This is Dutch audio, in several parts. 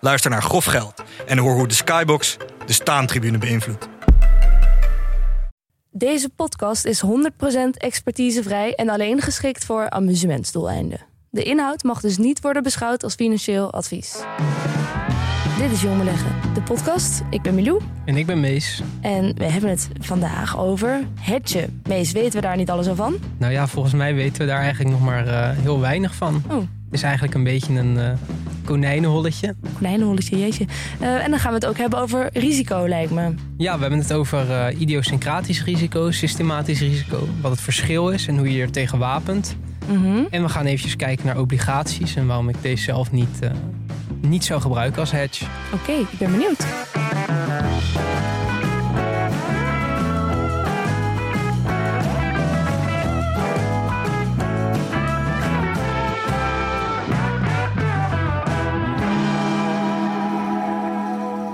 Luister naar Grof Geld en hoor hoe de Skybox de staantribune beïnvloedt. Deze podcast is 100% expertisevrij en alleen geschikt voor amusementsdoeleinden. De inhoud mag dus niet worden beschouwd als financieel advies. Dit is Jong Beleggen, de podcast. Ik ben Milou En ik ben Mees. en we hebben het vandaag over hedgen. Mees, weten we daar niet alles al van? Nou ja, volgens mij weten we daar eigenlijk nog maar eh, heel weinig van. Oh, is eigenlijk een beetje een eh, konijnenholletje. konijnenholletje, jeetje. Eh, en dan gaan we het ook hebben over risico, lijkt me. Ja, we hebben het over eh, idiosyncratisch risico, systematisch risico. Wat het verschil is en hoe je er tegen wapent. Mhm. En we gaan eventjes kijken naar obligaties en waarom ik deze zelf niet, niet zou gebruiken als hedge. Oké, ik ben benieuwd.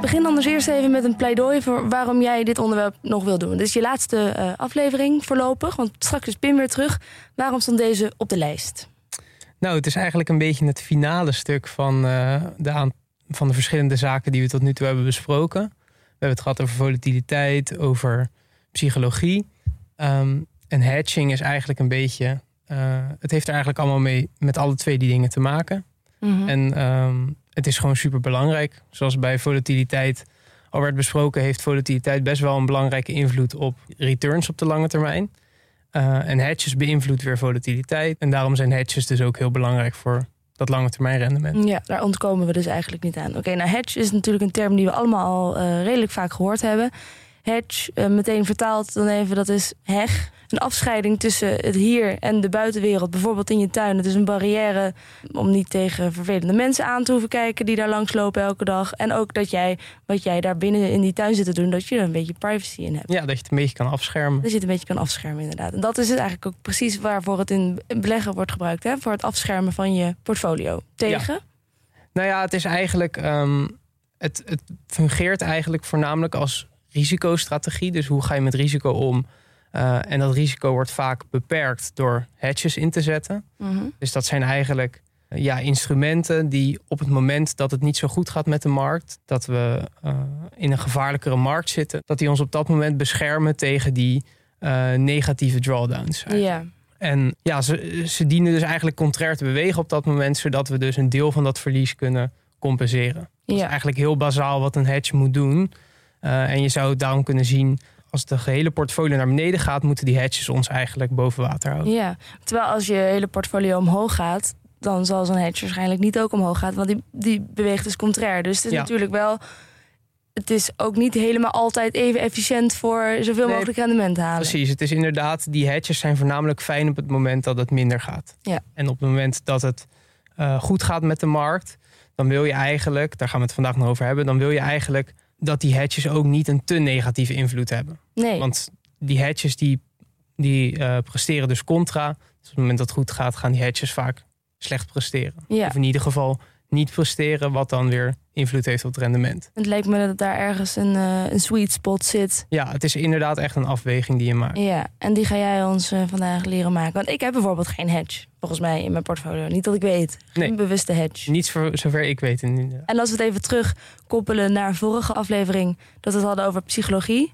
Begin anders eerst even met een pleidooi voor waarom jij dit onderwerp nog wil doen. Dit is je laatste eh, aflevering voorlopig, want straks is Pim weer terug. Waarom stond deze op de lijst? Nou, het is eigenlijk een beetje het finale stuk van, eh, de, aan- van de verschillende zaken die we tot nu toe hebben besproken. We hebben het gehad over volatiliteit, over psychologie. Ehm, en hedging is eigenlijk een beetje. eh, het heeft er eigenlijk allemaal mee met alle twee die dingen te maken. Mhm. En ehm, het is gewoon super belangrijk. Zoals bij volatiliteit al werd besproken, heeft volatiliteit best wel een belangrijke invloed op returns op de lange termijn. Eh, en hedges beïnvloedt weer volatiliteit. En daarom zijn hedges dus ook heel belangrijk voor dat lange termijn rendement. Ja, daar ontkomen we dus eigenlijk niet aan. Oké, nou hedge is natuurlijk een term die we allemaal al eh, redelijk vaak gehoord hebben. Hedge, eh, meteen vertaald dan even, dat is heg. Een afscheiding tussen het hier en de buitenwereld. Bijvoorbeeld in je tuin. Het is een barrière om niet tegen vervelende mensen aan te hoeven kijken... die daar langslopen elke dag. En ook dat jij, wat jij daar binnen in die tuin zit te doen... dat je er een beetje privacy in hebt. Ja, dat je het een beetje kan afschermen. Dat je het een beetje kan afschermen, inderdaad. En dat is het eigenlijk ook precies waarvoor het in beleggen wordt gebruikt. Hè? Voor het afschermen van je portfolio. Tegen? Nou ja, het is eigenlijk. ehm, het, het fungeert eigenlijk voornamelijk als risicostrategie. Dus hoe ga je met risico om? Eh, en dat risico wordt vaak beperkt door hedges in te zetten. Mhm. Dus dat zijn eigenlijk eh, ja, instrumenten die op het moment dat het niet zo goed gaat met de markt, dat we eh, in een gevaarlijkere markt zitten, dat die ons op dat moment beschermen tegen die negatieve drawdowns. Ja. En ja, ze, ze dienen dus eigenlijk contrair te bewegen op dat moment, zodat we dus een deel van dat verlies kunnen compenseren. Dat is eigenlijk heel bazaal wat een hedge moet doen. Eh, en je zou het daarom kunnen zien, als de gehele portfolio naar beneden gaat, moeten die hedges ons eigenlijk boven water houden. ja, terwijl als je hele portfolio omhoog gaat, dan zal zo'n hedge waarschijnlijk niet ook omhoog gaan, want die, die beweegt dus contrair. Dus het is Ja. natuurlijk wel, het is ook niet helemaal altijd even efficiënt voor zoveel Nee, mogelijk rendement halen. Precies, het is inderdaad, die hedges zijn voornamelijk fijn op het moment dat het minder gaat. Ja. En op het moment dat het eh, goed gaat met de markt, dan wil je eigenlijk, daar gaan we het vandaag nog over hebben, dan wil je eigenlijk dat die hedges ook niet een te negatieve invloed hebben. Nee, Want die hedges die, die eh, presteren dus contra. Dus op het moment dat het goed gaat, gaan die hedges vaak slecht presteren. ja. Of in ieder geval niet presteren, wat dan weer invloed heeft op het rendement. Het lijkt me dat daar ergens een, eh, een sweet spot zit. Ja, het is inderdaad echt een afweging die je maakt. Ja, en die ga jij ons eh, vandaag leren maken. Want ik heb bijvoorbeeld geen hedge, volgens mij, in mijn portfolio. Niet dat ik weet. Geen Nee. bewuste hedge. Niet voor zover ik weet. inderdaad. En als we het even terugkoppelen naar vorige aflevering, dat we het hadden over psychologie.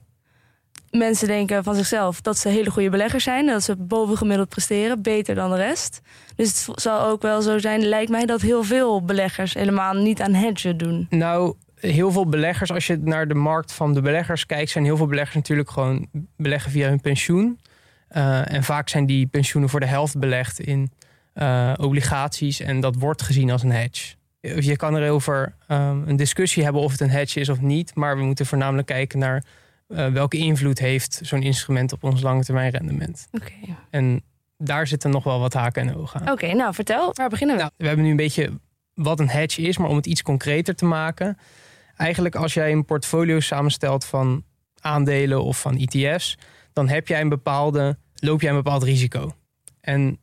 Mensen denken van zichzelf dat ze hele goede beleggers zijn, dat ze bovengemiddeld presteren, beter dan de rest. Dus het zal ook wel zo zijn, lijkt mij, dat heel veel beleggers helemaal niet aan hedgen doen. Nou, heel veel beleggers, als je naar de markt van de beleggers kijkt, zijn heel veel beleggers natuurlijk gewoon beleggen via hun pensioen. Eh, en vaak zijn die pensioenen voor de helft belegd in eh, obligaties en dat wordt gezien als een hedge. Je kan erover um, een discussie hebben of het een hedge is of niet, maar we moeten voornamelijk kijken naar eh, welke invloed heeft zo'n instrument op ons lange termijn rendement. Oké, En daar zitten nog wel wat haken en ogen aan. Oké, nou vertel, waar beginnen we? Nou, we hebben nu een beetje wat een hedge is, maar om het iets concreter te maken. eigenlijk als jij een portfolio samenstelt van aandelen of van ETF's, dan heb jij een bepaalde, loop jij een bepaald risico. En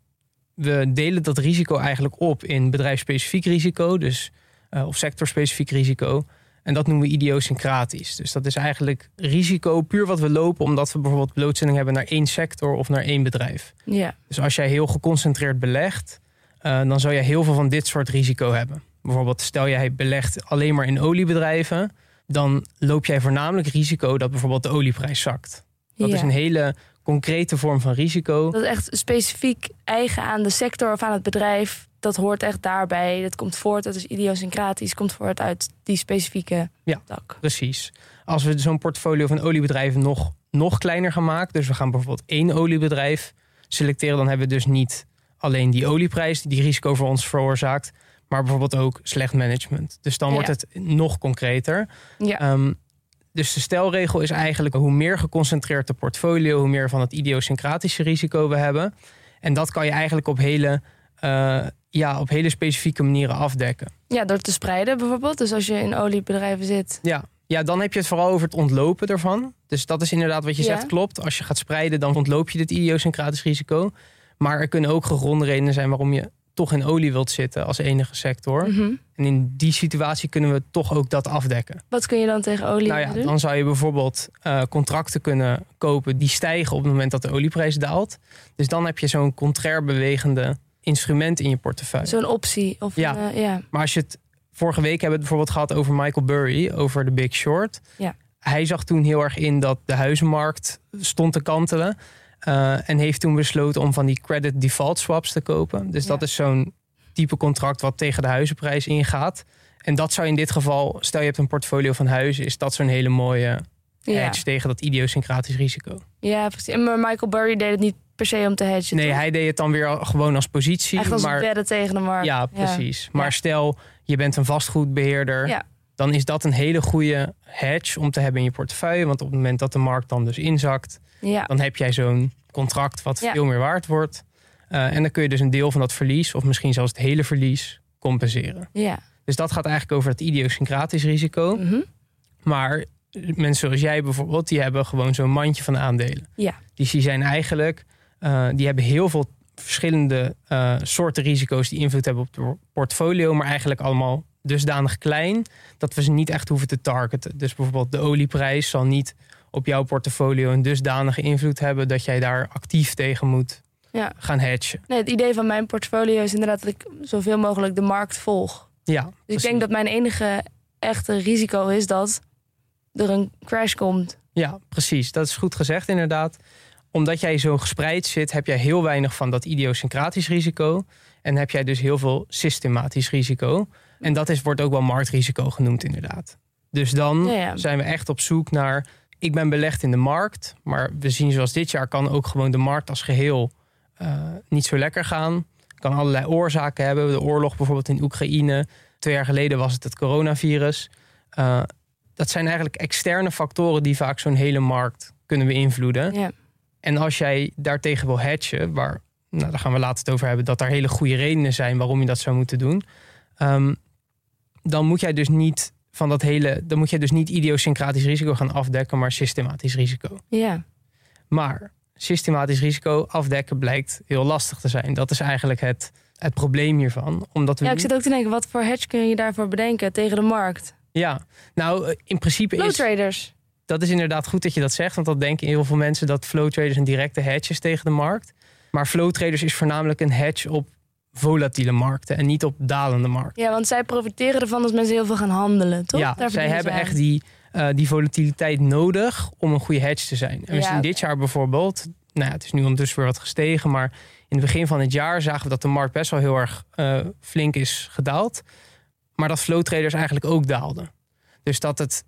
we delen dat risico eigenlijk op in bedrijfsspecifiek risico, dus, uh, of sectorspecifiek risico. En dat noemen we idiosyncratisch. Dus dat is eigenlijk risico puur wat we lopen omdat we bijvoorbeeld blootstelling hebben naar één sector of naar één bedrijf. Ja. Dus als jij heel geconcentreerd belegt, uh, dan zou je heel veel van dit soort risico hebben. Bijvoorbeeld stel jij belegt alleen maar in oliebedrijven, dan loop jij voornamelijk risico dat bijvoorbeeld de olieprijs zakt. Dat Ja. is een hele concrete vorm van risico. Dat is echt specifiek eigen aan de sector of aan het bedrijf. Dat hoort echt daarbij. Dat komt voort, dat is idiosyncratisch, komt voort uit die specifieke Ja. tak. Precies. Als we zo'n portfolio van oliebedrijven nog, nog kleiner gaan maken, dus we gaan bijvoorbeeld één oliebedrijf selecteren, dan hebben we dus niet alleen die olieprijs die risico voor ons veroorzaakt, maar bijvoorbeeld ook slecht management. Dus dan Ja. wordt het nog concreter. Ja. Ehm, dus de stelregel is eigenlijk hoe meer geconcentreerd de portfolio, hoe meer van het idiosyncratische risico we hebben. En dat kan je eigenlijk op hele, eh, ja, op hele specifieke manieren afdekken. ja, door te spreiden bijvoorbeeld. Dus als je in oliebedrijven zit. Ja. ja, dan heb je het vooral over het ontlopen ervan. Dus dat is inderdaad wat je Ja. zegt, klopt. Als je gaat spreiden, dan ontloop je dit idiosyncratisch risico. Maar er kunnen ook gegronde redenen zijn waarom je toch in olie wilt zitten als enige sector. Mhm. En in die situatie kunnen we toch ook dat afdekken. Wat kun je dan tegen olie Nou ja, doen? dan zou je bijvoorbeeld eh, contracten kunnen kopen die stijgen op het moment dat de olieprijs daalt. Dus dan heb je zo'n contrair bewegende instrument in je portefeuille. Zo'n optie. Of Ja. een, eh, ja. Maar als je het vorige week hebben we het bijvoorbeeld gehad over Michael Burry, over de Big Short. Ja. Hij zag toen heel erg in dat de huizenmarkt stond te kantelen. Eh, en heeft toen besloten om van die credit default swaps te kopen. Dus Ja. dat is zo'n type contract wat tegen de huizenprijs ingaat. En dat zou in dit geval, stel je hebt een portfolio van huizen, is dat zo'n hele mooie Ja. hedge tegen dat idiosyncratisch risico. ja, precies. Maar Michael Burry deed het niet per se om te hedgen. Nee, toch? hij deed het dan weer gewoon als positie. Echt als maar tegen de markt. Ja, precies. Maar stel, je bent een vastgoedbeheerder. Ja. Dan is dat een hele goede hedge om te hebben in je portefeuille. Want op het moment dat de markt dan dus inzakt, Ja. dan heb jij zo'n contract wat Ja. veel meer waard wordt. Eh, en dan kun je dus een deel van dat verlies, of misschien zelfs het hele verlies, compenseren. Ja. Dus dat gaat eigenlijk over het idiosyncratisch risico. Mhm. Maar mensen zoals jij bijvoorbeeld, die hebben gewoon zo'n mandje van aandelen. Ja. Dus die zijn eigenlijk, eh, die hebben heel veel verschillende eh, soorten risico's die invloed hebben op het portfolio, maar eigenlijk allemaal dusdanig klein dat we ze niet echt hoeven te targeten. Dus bijvoorbeeld de olieprijs zal niet op jouw portfolio een dusdanige invloed hebben dat jij daar actief tegen moet Ja. gaan hedgen. Nee, het idee van mijn portfolio is inderdaad dat ik zoveel mogelijk de markt volg. Ja, Dus ik denk dat mijn enige echte risico is dat er een crash komt. Ja, precies. Dat is goed gezegd inderdaad. Omdat jij zo gespreid zit, heb jij heel weinig van dat idiosyncratisch risico. En heb jij dus heel veel systematisch risico. En dat is, wordt ook wel marktrisico genoemd inderdaad. Dus dan Ja, ja. zijn we echt op zoek naar... Ik ben belegd in de markt, maar we zien zoals dit jaar... kan ook gewoon de markt als geheel eh, niet zo lekker gaan. Kan allerlei oorzaken hebben. De oorlog bijvoorbeeld in Oekraïne. Twee jaar geleden was het het coronavirus. Eh, dat zijn eigenlijk externe factoren die vaak zo'n hele markt kunnen beïnvloeden. Ja. En als jij daartegen wil hedgen, waar, nou, daar gaan we later het over hebben, dat daar hele goede redenen zijn waarom je dat zou moeten doen. ehm, dan moet jij dus niet van dat hele, dan moet jij dus niet idiosyncratisch risico gaan afdekken, maar systematisch risico. Ja. Maar systematisch risico afdekken blijkt heel lastig te zijn. Dat is eigenlijk het, het probleem hiervan. Omdat we ja, ik zit ook te denken, wat voor hedge kun je daarvoor bedenken tegen de markt? ja, nou eh, in principe Flow is traders. dat is inderdaad goed dat je dat zegt. Want dat denken heel veel mensen dat flow traders een directe hedge is tegen de markt. Maar flow traders is voornamelijk een hedge op volatiele markten en niet op dalende markten. Ja, want zij profiteren ervan als mensen heel veel gaan handelen, toch? Ja, Daar zij hebben echt die, eh, die volatiliteit nodig om een goede hedge te zijn. En we zien dit jaar bijvoorbeeld, nou ja, het is nu ondertussen weer wat gestegen, maar in het begin van het jaar zagen we dat de markt best wel heel erg eh, flink is gedaald. Maar dat flow traders eigenlijk ook daalden. Dus dat het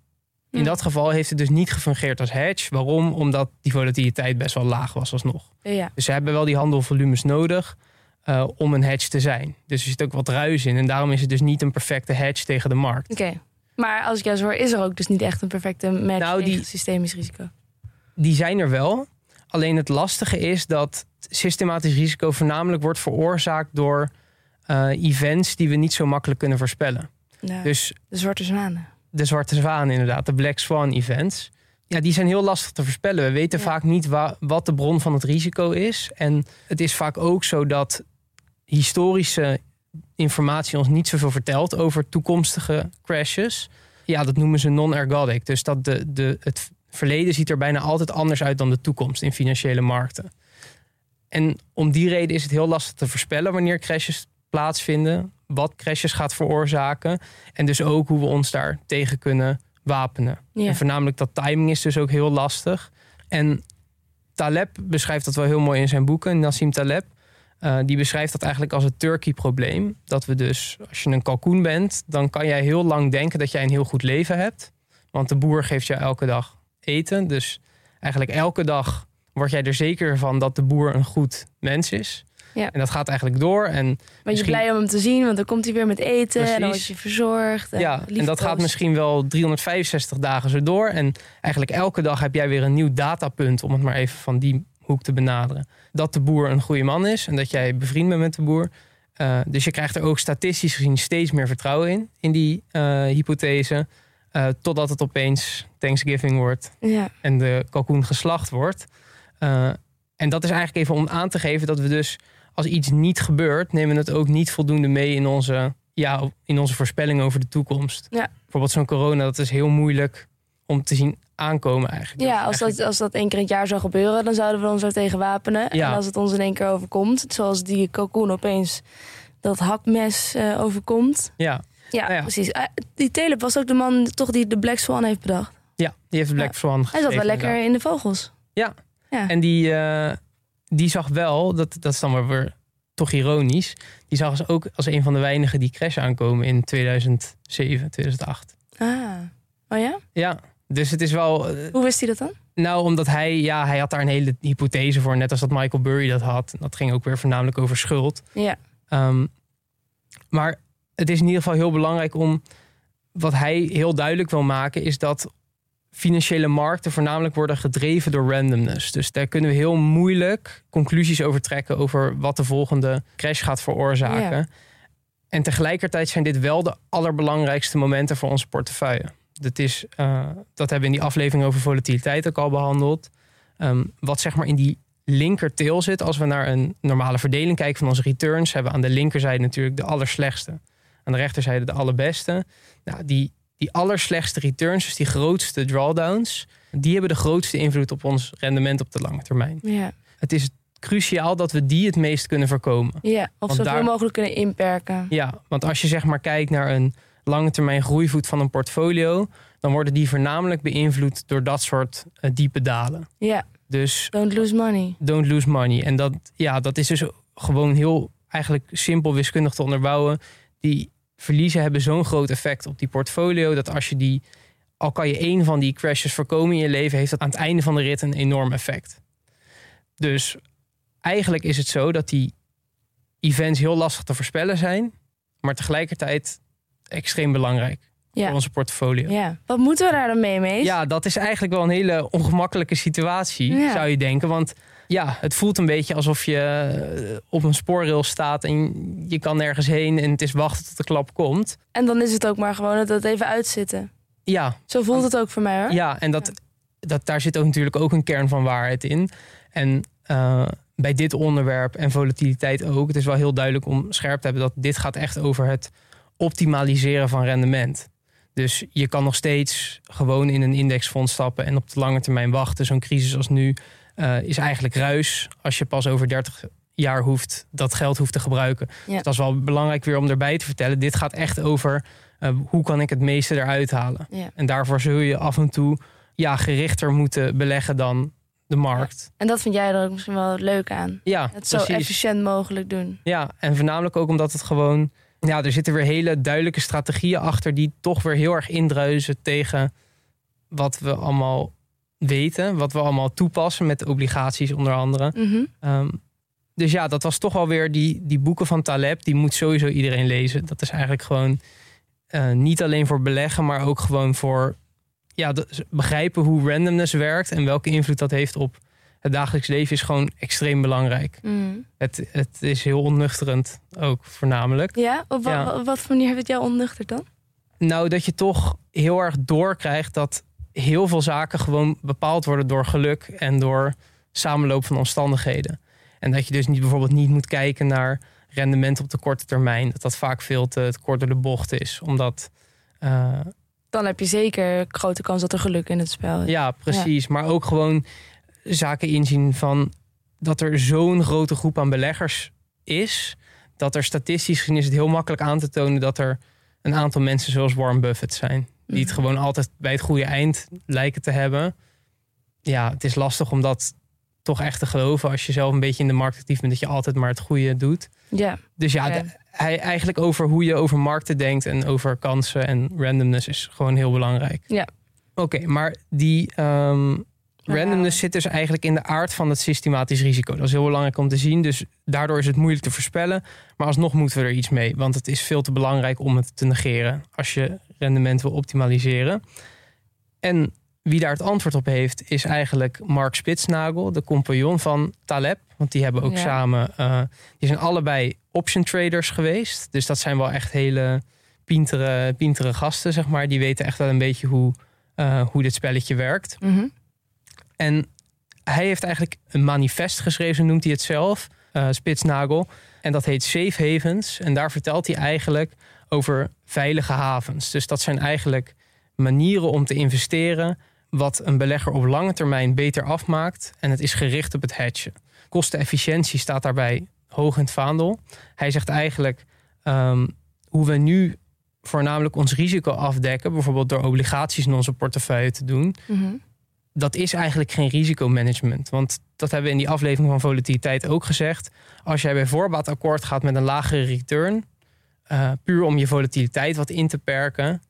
in Hm. dat geval heeft het dus niet gefungeerd als hedge. Waarom? Omdat die volatiliteit best wel laag was alsnog. Ja. Dus ze hebben wel die handelvolumes nodig eh, om een hedge te zijn. Dus er zit ook wat ruis in. En daarom is het dus niet een perfecte hedge tegen de markt. Oké. Maar als ik jou zo hoor, is er ook dus niet echt een perfecte match Nou, tegen die- systemisch risico. Die zijn er wel. Alleen het lastige is dat systematisch risico voornamelijk wordt veroorzaakt door eh, events die we niet zo makkelijk kunnen voorspellen. Ja, Dus de zwarte zwanen. de zwarte zwaan inderdaad, de Black Swan events. Ja, die zijn heel lastig te voorspellen. We weten Ja. vaak niet wa- wat de bron van het risico is. En het is vaak ook zo dat historische informatie ons niet zoveel vertelt over toekomstige crashes. Ja, dat noemen ze non-ergodic. Dus dat de, de, het verleden ziet er bijna altijd anders uit dan de toekomst in financiële markten. En om die reden is het heel lastig te voorspellen wanneer crashes plaatsvinden, wat crashes gaat veroorzaken en dus ook hoe we ons daar tegen kunnen wapenen. Ja. En voornamelijk dat timing is dus ook heel lastig. En Taleb beschrijft dat wel heel mooi in zijn boeken, Nassim Taleb. Eh, die beschrijft dat eigenlijk als het turkey-probleem. Dat we dus, als je een kalkoen bent, dan kan jij heel lang denken dat jij een heel goed leven hebt. Want de boer geeft jou elke dag eten. Dus eigenlijk elke dag word jij er zeker van dat de boer een goed mens is. Ja. En dat gaat eigenlijk door. En Ben je Misschien- blij om hem te zien, want dan komt hij weer met eten en dan Precies. word je verzorgd. En ja, en dat gaat misschien wel 365 dagen zo door. En eigenlijk elke dag heb jij weer een nieuw datapunt, om het maar even van die hoek te benaderen. Dat de boer een goede man is en dat jij bevriend bent met de boer. Eh, dus je krijgt er ook statistisch gezien steeds meer vertrouwen in, in die eh, hypothese. Eh, totdat het opeens Thanksgiving wordt Ja, en de kalkoen geslacht wordt. En dat is eigenlijk even om aan te geven dat we dus als iets niet gebeurt, nemen we het ook niet voldoende mee in onze, ja, in onze voorspelling over de toekomst. Ja. Bijvoorbeeld zo'n corona, dat is heel moeilijk om te zien aankomen eigenlijk. ja Dus als, dat, als dat één keer in het jaar zou gebeuren, dan zouden we ons er tegen wapenen. Ja. En als het ons in één keer overkomt, zoals die kalkoen opeens dat hakmes eh, overkomt. Ja, Ja, Nou ja. precies. Eh, die Telep was ook de man toch die de Black Swan heeft bedacht. ja, die heeft de Black Ja. Swan Hij zat wel lekker in de vogels. Ja. ja. En die, eh, die zag wel, dat, dat is dan maar weer toch ironisch, die zag als ook als een van de weinigen die crash aankomen in 2007, 2008. Ah. Oh ja? Ja, dus het is wel, eh, Hoe wist hij dat dan? Nou, omdat hij, ja, hij had daar een hele hypothese voor, net als dat Michael Burry dat had. Dat ging ook weer voornamelijk over schuld. Ja. Ehm, maar het is in ieder geval heel belangrijk om, wat hij heel duidelijk wil maken, is dat financiële markten voornamelijk worden gedreven door randomness. Dus daar kunnen we heel moeilijk conclusies over trekken over wat de volgende crash gaat veroorzaken. Ja. En tegelijkertijd zijn dit wel de allerbelangrijkste momenten voor onze portefeuille. Dat, is, eh, dat hebben we in die aflevering over volatiliteit ook al behandeld. Ehm, wat zeg maar in die linker tail zit, als we naar een normale verdeling kijken van onze returns, hebben we aan de linkerzijde natuurlijk de allerslechtste. Aan de rechterzijde de allerbeste. Nou, die, die allerslechtste returns, dus die grootste drawdowns, die hebben de grootste invloed op ons rendement op de lange termijn. Ja. Het is cruciaal dat we die het meest kunnen voorkomen. ja. Of zoveel daar- mogelijk kunnen inperken. Ja, want als je zeg maar kijkt naar een lange termijn groeivoet van een portfolio, dan worden die voornamelijk beïnvloed door dat soort eh, diepe dalen. Ja. Dus Don't lose money. don't lose money. En dat, ja, dat is dus gewoon heel eigenlijk simpel wiskundig te onderbouwen. Die verliezen hebben zo'n groot effect op die portfolio dat als je die, al kan je één van die crashes voorkomen in je leven, heeft dat aan het einde van de rit een enorm effect. Dus eigenlijk is het zo dat die events heel lastig te voorspellen zijn, maar tegelijkertijd extreem belangrijk voor Ja. onze portfolio. ja. Wat moeten we daar dan mee, Mees? Ja, dat is eigenlijk wel een hele ongemakkelijke situatie, Ja. zou je denken. Want ja, het voelt een beetje alsof je eh, op een spoorrail staat en je kan nergens heen en het is wachten tot de klap komt. En dan is het ook maar gewoon dat het even uitzitten. Ja, Zo voelt het ook voor mij hoor. ja en dat, Dat, daar zit ook natuurlijk ook een kern van waarheid in. En eh, bij dit onderwerp en volatiliteit ook, het is wel heel duidelijk om scherp te hebben dat dit gaat echt over het optimaliseren van rendement. Dus je kan nog steeds gewoon in een indexfonds stappen en op de lange termijn wachten. Zo'n crisis als nu eh, is eigenlijk ruis als je pas over 30 jaar hoeft, dat geld hoeft te gebruiken. Ja. Dus dat is wel belangrijk weer om erbij te vertellen. Dit gaat echt over eh, hoe kan ik het meeste eruit halen. Ja. En daarvoor zul je af en toe ja, gerichter moeten beleggen dan de markt. En dat vind jij er ook misschien wel leuk aan. Ja, Het zo precies. efficiënt mogelijk doen. Ja, en voornamelijk ook omdat het gewoon... Ja, er zitten weer hele duidelijke strategieën achter... die toch weer heel erg indruisen tegen wat we allemaal weten. Wat we allemaal toepassen met obligaties onder andere. Mhm. Ehm, dus ja, dat was toch alweer die, die boeken van Taleb. Die moet sowieso iedereen lezen. Dat is eigenlijk gewoon eh, niet alleen voor beleggen... maar ook gewoon voor ja, begrijpen hoe randomness werkt... en welke invloed dat heeft op het dagelijks leven... is gewoon extreem belangrijk. Mhm. Het, het is heel onnuchterend ook voornamelijk. Ja? Op wat voor manier heeft het jou onnuchterd dan? Nou, dat je toch heel erg doorkrijgt dat heel veel zaken gewoon bepaald worden door geluk en door samenloop van omstandigheden. En dat je dus niet, bijvoorbeeld niet moet kijken naar rendement op de korte termijn. Dat dat vaak veel te, te kort door de bocht is. Omdat. eh, Dan heb je zeker grote kans dat er geluk in het spel is. ja, precies. Maar ook gewoon zaken inzien van dat er zo'n grote groep aan beleggers is. Dat er statistisch gezien is het heel makkelijk aan te tonen dat er een aantal mensen zoals Warren Buffett zijn. Die het Mhm. gewoon altijd bij het goede eind lijken te hebben. Ja, het is lastig om dat toch echt te geloven als je zelf een beetje in de markt actief bent. Dat je altijd maar het goede doet. Ja, Dus ja, Ja. de- hij, eigenlijk over hoe je over markten denkt en over kansen en randomness is gewoon heel belangrijk. Ja. Oké, maar die ehm, randomness zit dus eigenlijk in de aard van het systematisch risico. Dat is heel belangrijk om te zien. Dus daardoor is het moeilijk te voorspellen. Maar alsnog moeten we er iets mee. Want het is veel te belangrijk om het te negeren als je rendement wil optimaliseren. En wie daar het antwoord op heeft, is eigenlijk Mark Spitsnagel, de compagnon van Taleb. Want die hebben ook Ja. samen, eh, die zijn allebei option traders geweest. Dus dat zijn wel echt hele pintere, pintere gasten, zeg maar. Die weten echt wel een beetje hoe, eh, hoe dit spelletje werkt. Mhm. En hij heeft eigenlijk een manifest geschreven, noemt hij het zelf, eh, Spitsnagel. En dat heet Safe Havens. En daar vertelt hij eigenlijk over veilige havens. Dus dat zijn eigenlijk manieren om te investeren wat een belegger op lange termijn beter afmaakt. En het is gericht op het hedgen. Kostenefficiëntie staat daarbij hoog in het vaandel. Hij zegt eigenlijk ehm, hoe we nu voornamelijk ons risico afdekken, bijvoorbeeld door obligaties in onze portefeuille te doen, Mhm. Dat is eigenlijk geen risicomanagement. Want dat hebben we in die aflevering van volatiliteit ook gezegd. Als jij bij voorbaat akkoord gaat met een lagere return, eh, puur om je volatiliteit wat in te perken,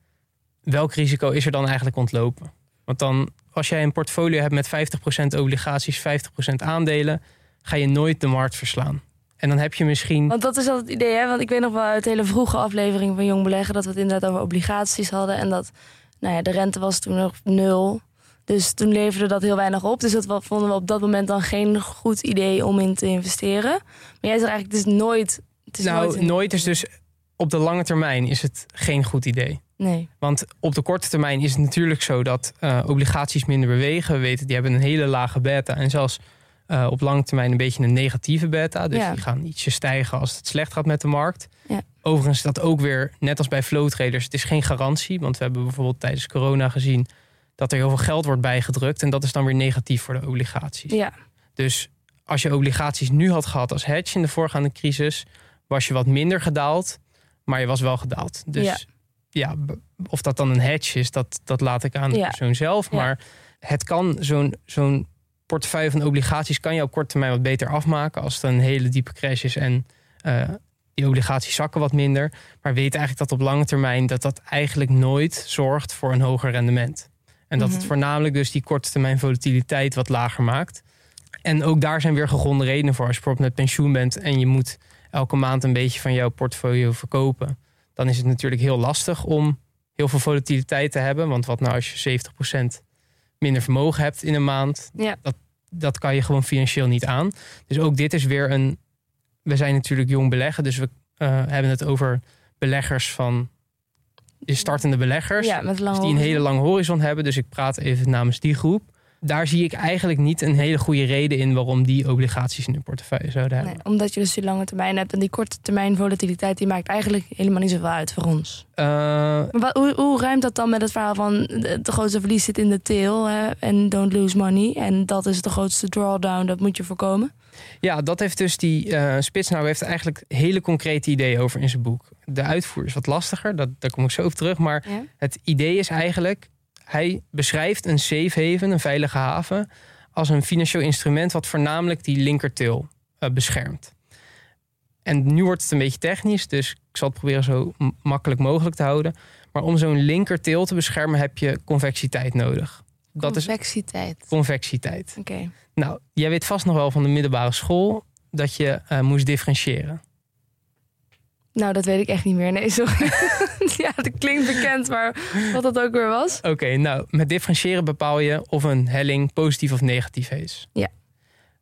welk risico is er dan eigenlijk ontlopen? Want dan, als jij een portfolio hebt met 50% obligaties, 50% aandelen, ga je nooit de markt verslaan. En dan heb je misschien. Want dat is altijd het idee, hè? Want ik weet nog wel uit hele vroege afleveringen van Jong Beleggen... dat we het inderdaad over obligaties hadden. En dat nou ja, de rente was toen nog nul. Dus toen leverde dat heel weinig op. Dus dat vonden we op dat moment dan geen goed idee om in te investeren. Maar jij zegt eigenlijk, het is nooit... Het is nou, nooit, nooit is dus op de lange termijn is het geen goed idee. Nee. Want op de korte termijn is het natuurlijk zo dat eh, obligaties minder bewegen. We weten, die hebben een hele lage beta. En zelfs eh, op lange termijn een beetje een negatieve beta. Dus Ja. die gaan ietsje stijgen als het slecht gaat met de markt. Ja. Overigens is dat ook weer, net als bij flow traders, het is geen garantie. Want we hebben bijvoorbeeld tijdens corona gezien dat er heel veel geld wordt bijgedrukt. En dat is dan weer negatief voor de obligaties. Ja, Dus als je obligaties nu had gehad als hedge in de voorgaande crisis, was je wat minder gedaald, maar je was wel gedaald. Dus Ja. of dat dan een hedge is, dat, dat laat ik aan de Ja. persoon zelf. Ja. Maar het kan zo'n zo'n portefeuille van obligaties kan je op korte termijn wat beter afmaken als het een hele diepe crash is en eh, die obligaties zakken wat minder. Maar weet eigenlijk dat op lange termijn dat dat eigenlijk nooit zorgt voor een hoger rendement. En dat het Mhm. voornamelijk dus die korte termijn volatiliteit wat lager maakt. En ook daar zijn weer gegronde redenen voor. Als je bijvoorbeeld met pensioen bent en je moet elke maand een beetje van jouw portfolio verkopen, dan is het natuurlijk heel lastig om heel veel volatiliteit te hebben. Want wat nou als je 70% minder vermogen hebt in een maand, Ja. dat, dat kan je gewoon financieel niet aan. Dus ook dit is weer een. We zijn natuurlijk jong beleggen, dus we eh, hebben het over beleggers van de startende beleggers. ja Dus die een hele lange horizon hebben. Dus ik praat even namens die groep. Daar zie ik eigenlijk niet een hele goede reden in waarom die obligaties in hun portefeuille zouden hebben. Nee, omdat je dus die lange termijn hebt. En die korte termijn volatiliteit die maakt eigenlijk helemaal niet zoveel uit voor ons. Eh, Maar hoe, hoe ruimt dat dan met het verhaal van de, grootste verlies zit in de tail en don't lose money. En dat is de grootste drawdown, dat moet je voorkomen. ja, dat heeft dus die eh Spits nou heeft eigenlijk hele concrete ideeën over in zijn boek. De uitvoer is wat lastiger, dat, daar kom ik zo op terug. Maar Ja. het idee is eigenlijk, hij beschrijft een safe haven, een veilige haven, als een financieel instrument wat voornamelijk die linkertail eh, beschermt. En nu wordt het een beetje technisch, dus ik zal het proberen zo makkelijk mogelijk te houden. Maar om zo'n linkertail te beschermen heb je convexiteit nodig. Dat is Convexiteit. convexiteit. Oké. Nou, jij weet vast nog wel van de middelbare school dat je eh, moest differentiëren. Nou, dat weet ik echt niet meer. Nee, sorry. ja, dat klinkt bekend, maar wat dat ook weer was. Oké, nou, met differentiëren bepaal je of een helling positief of negatief is. Ja.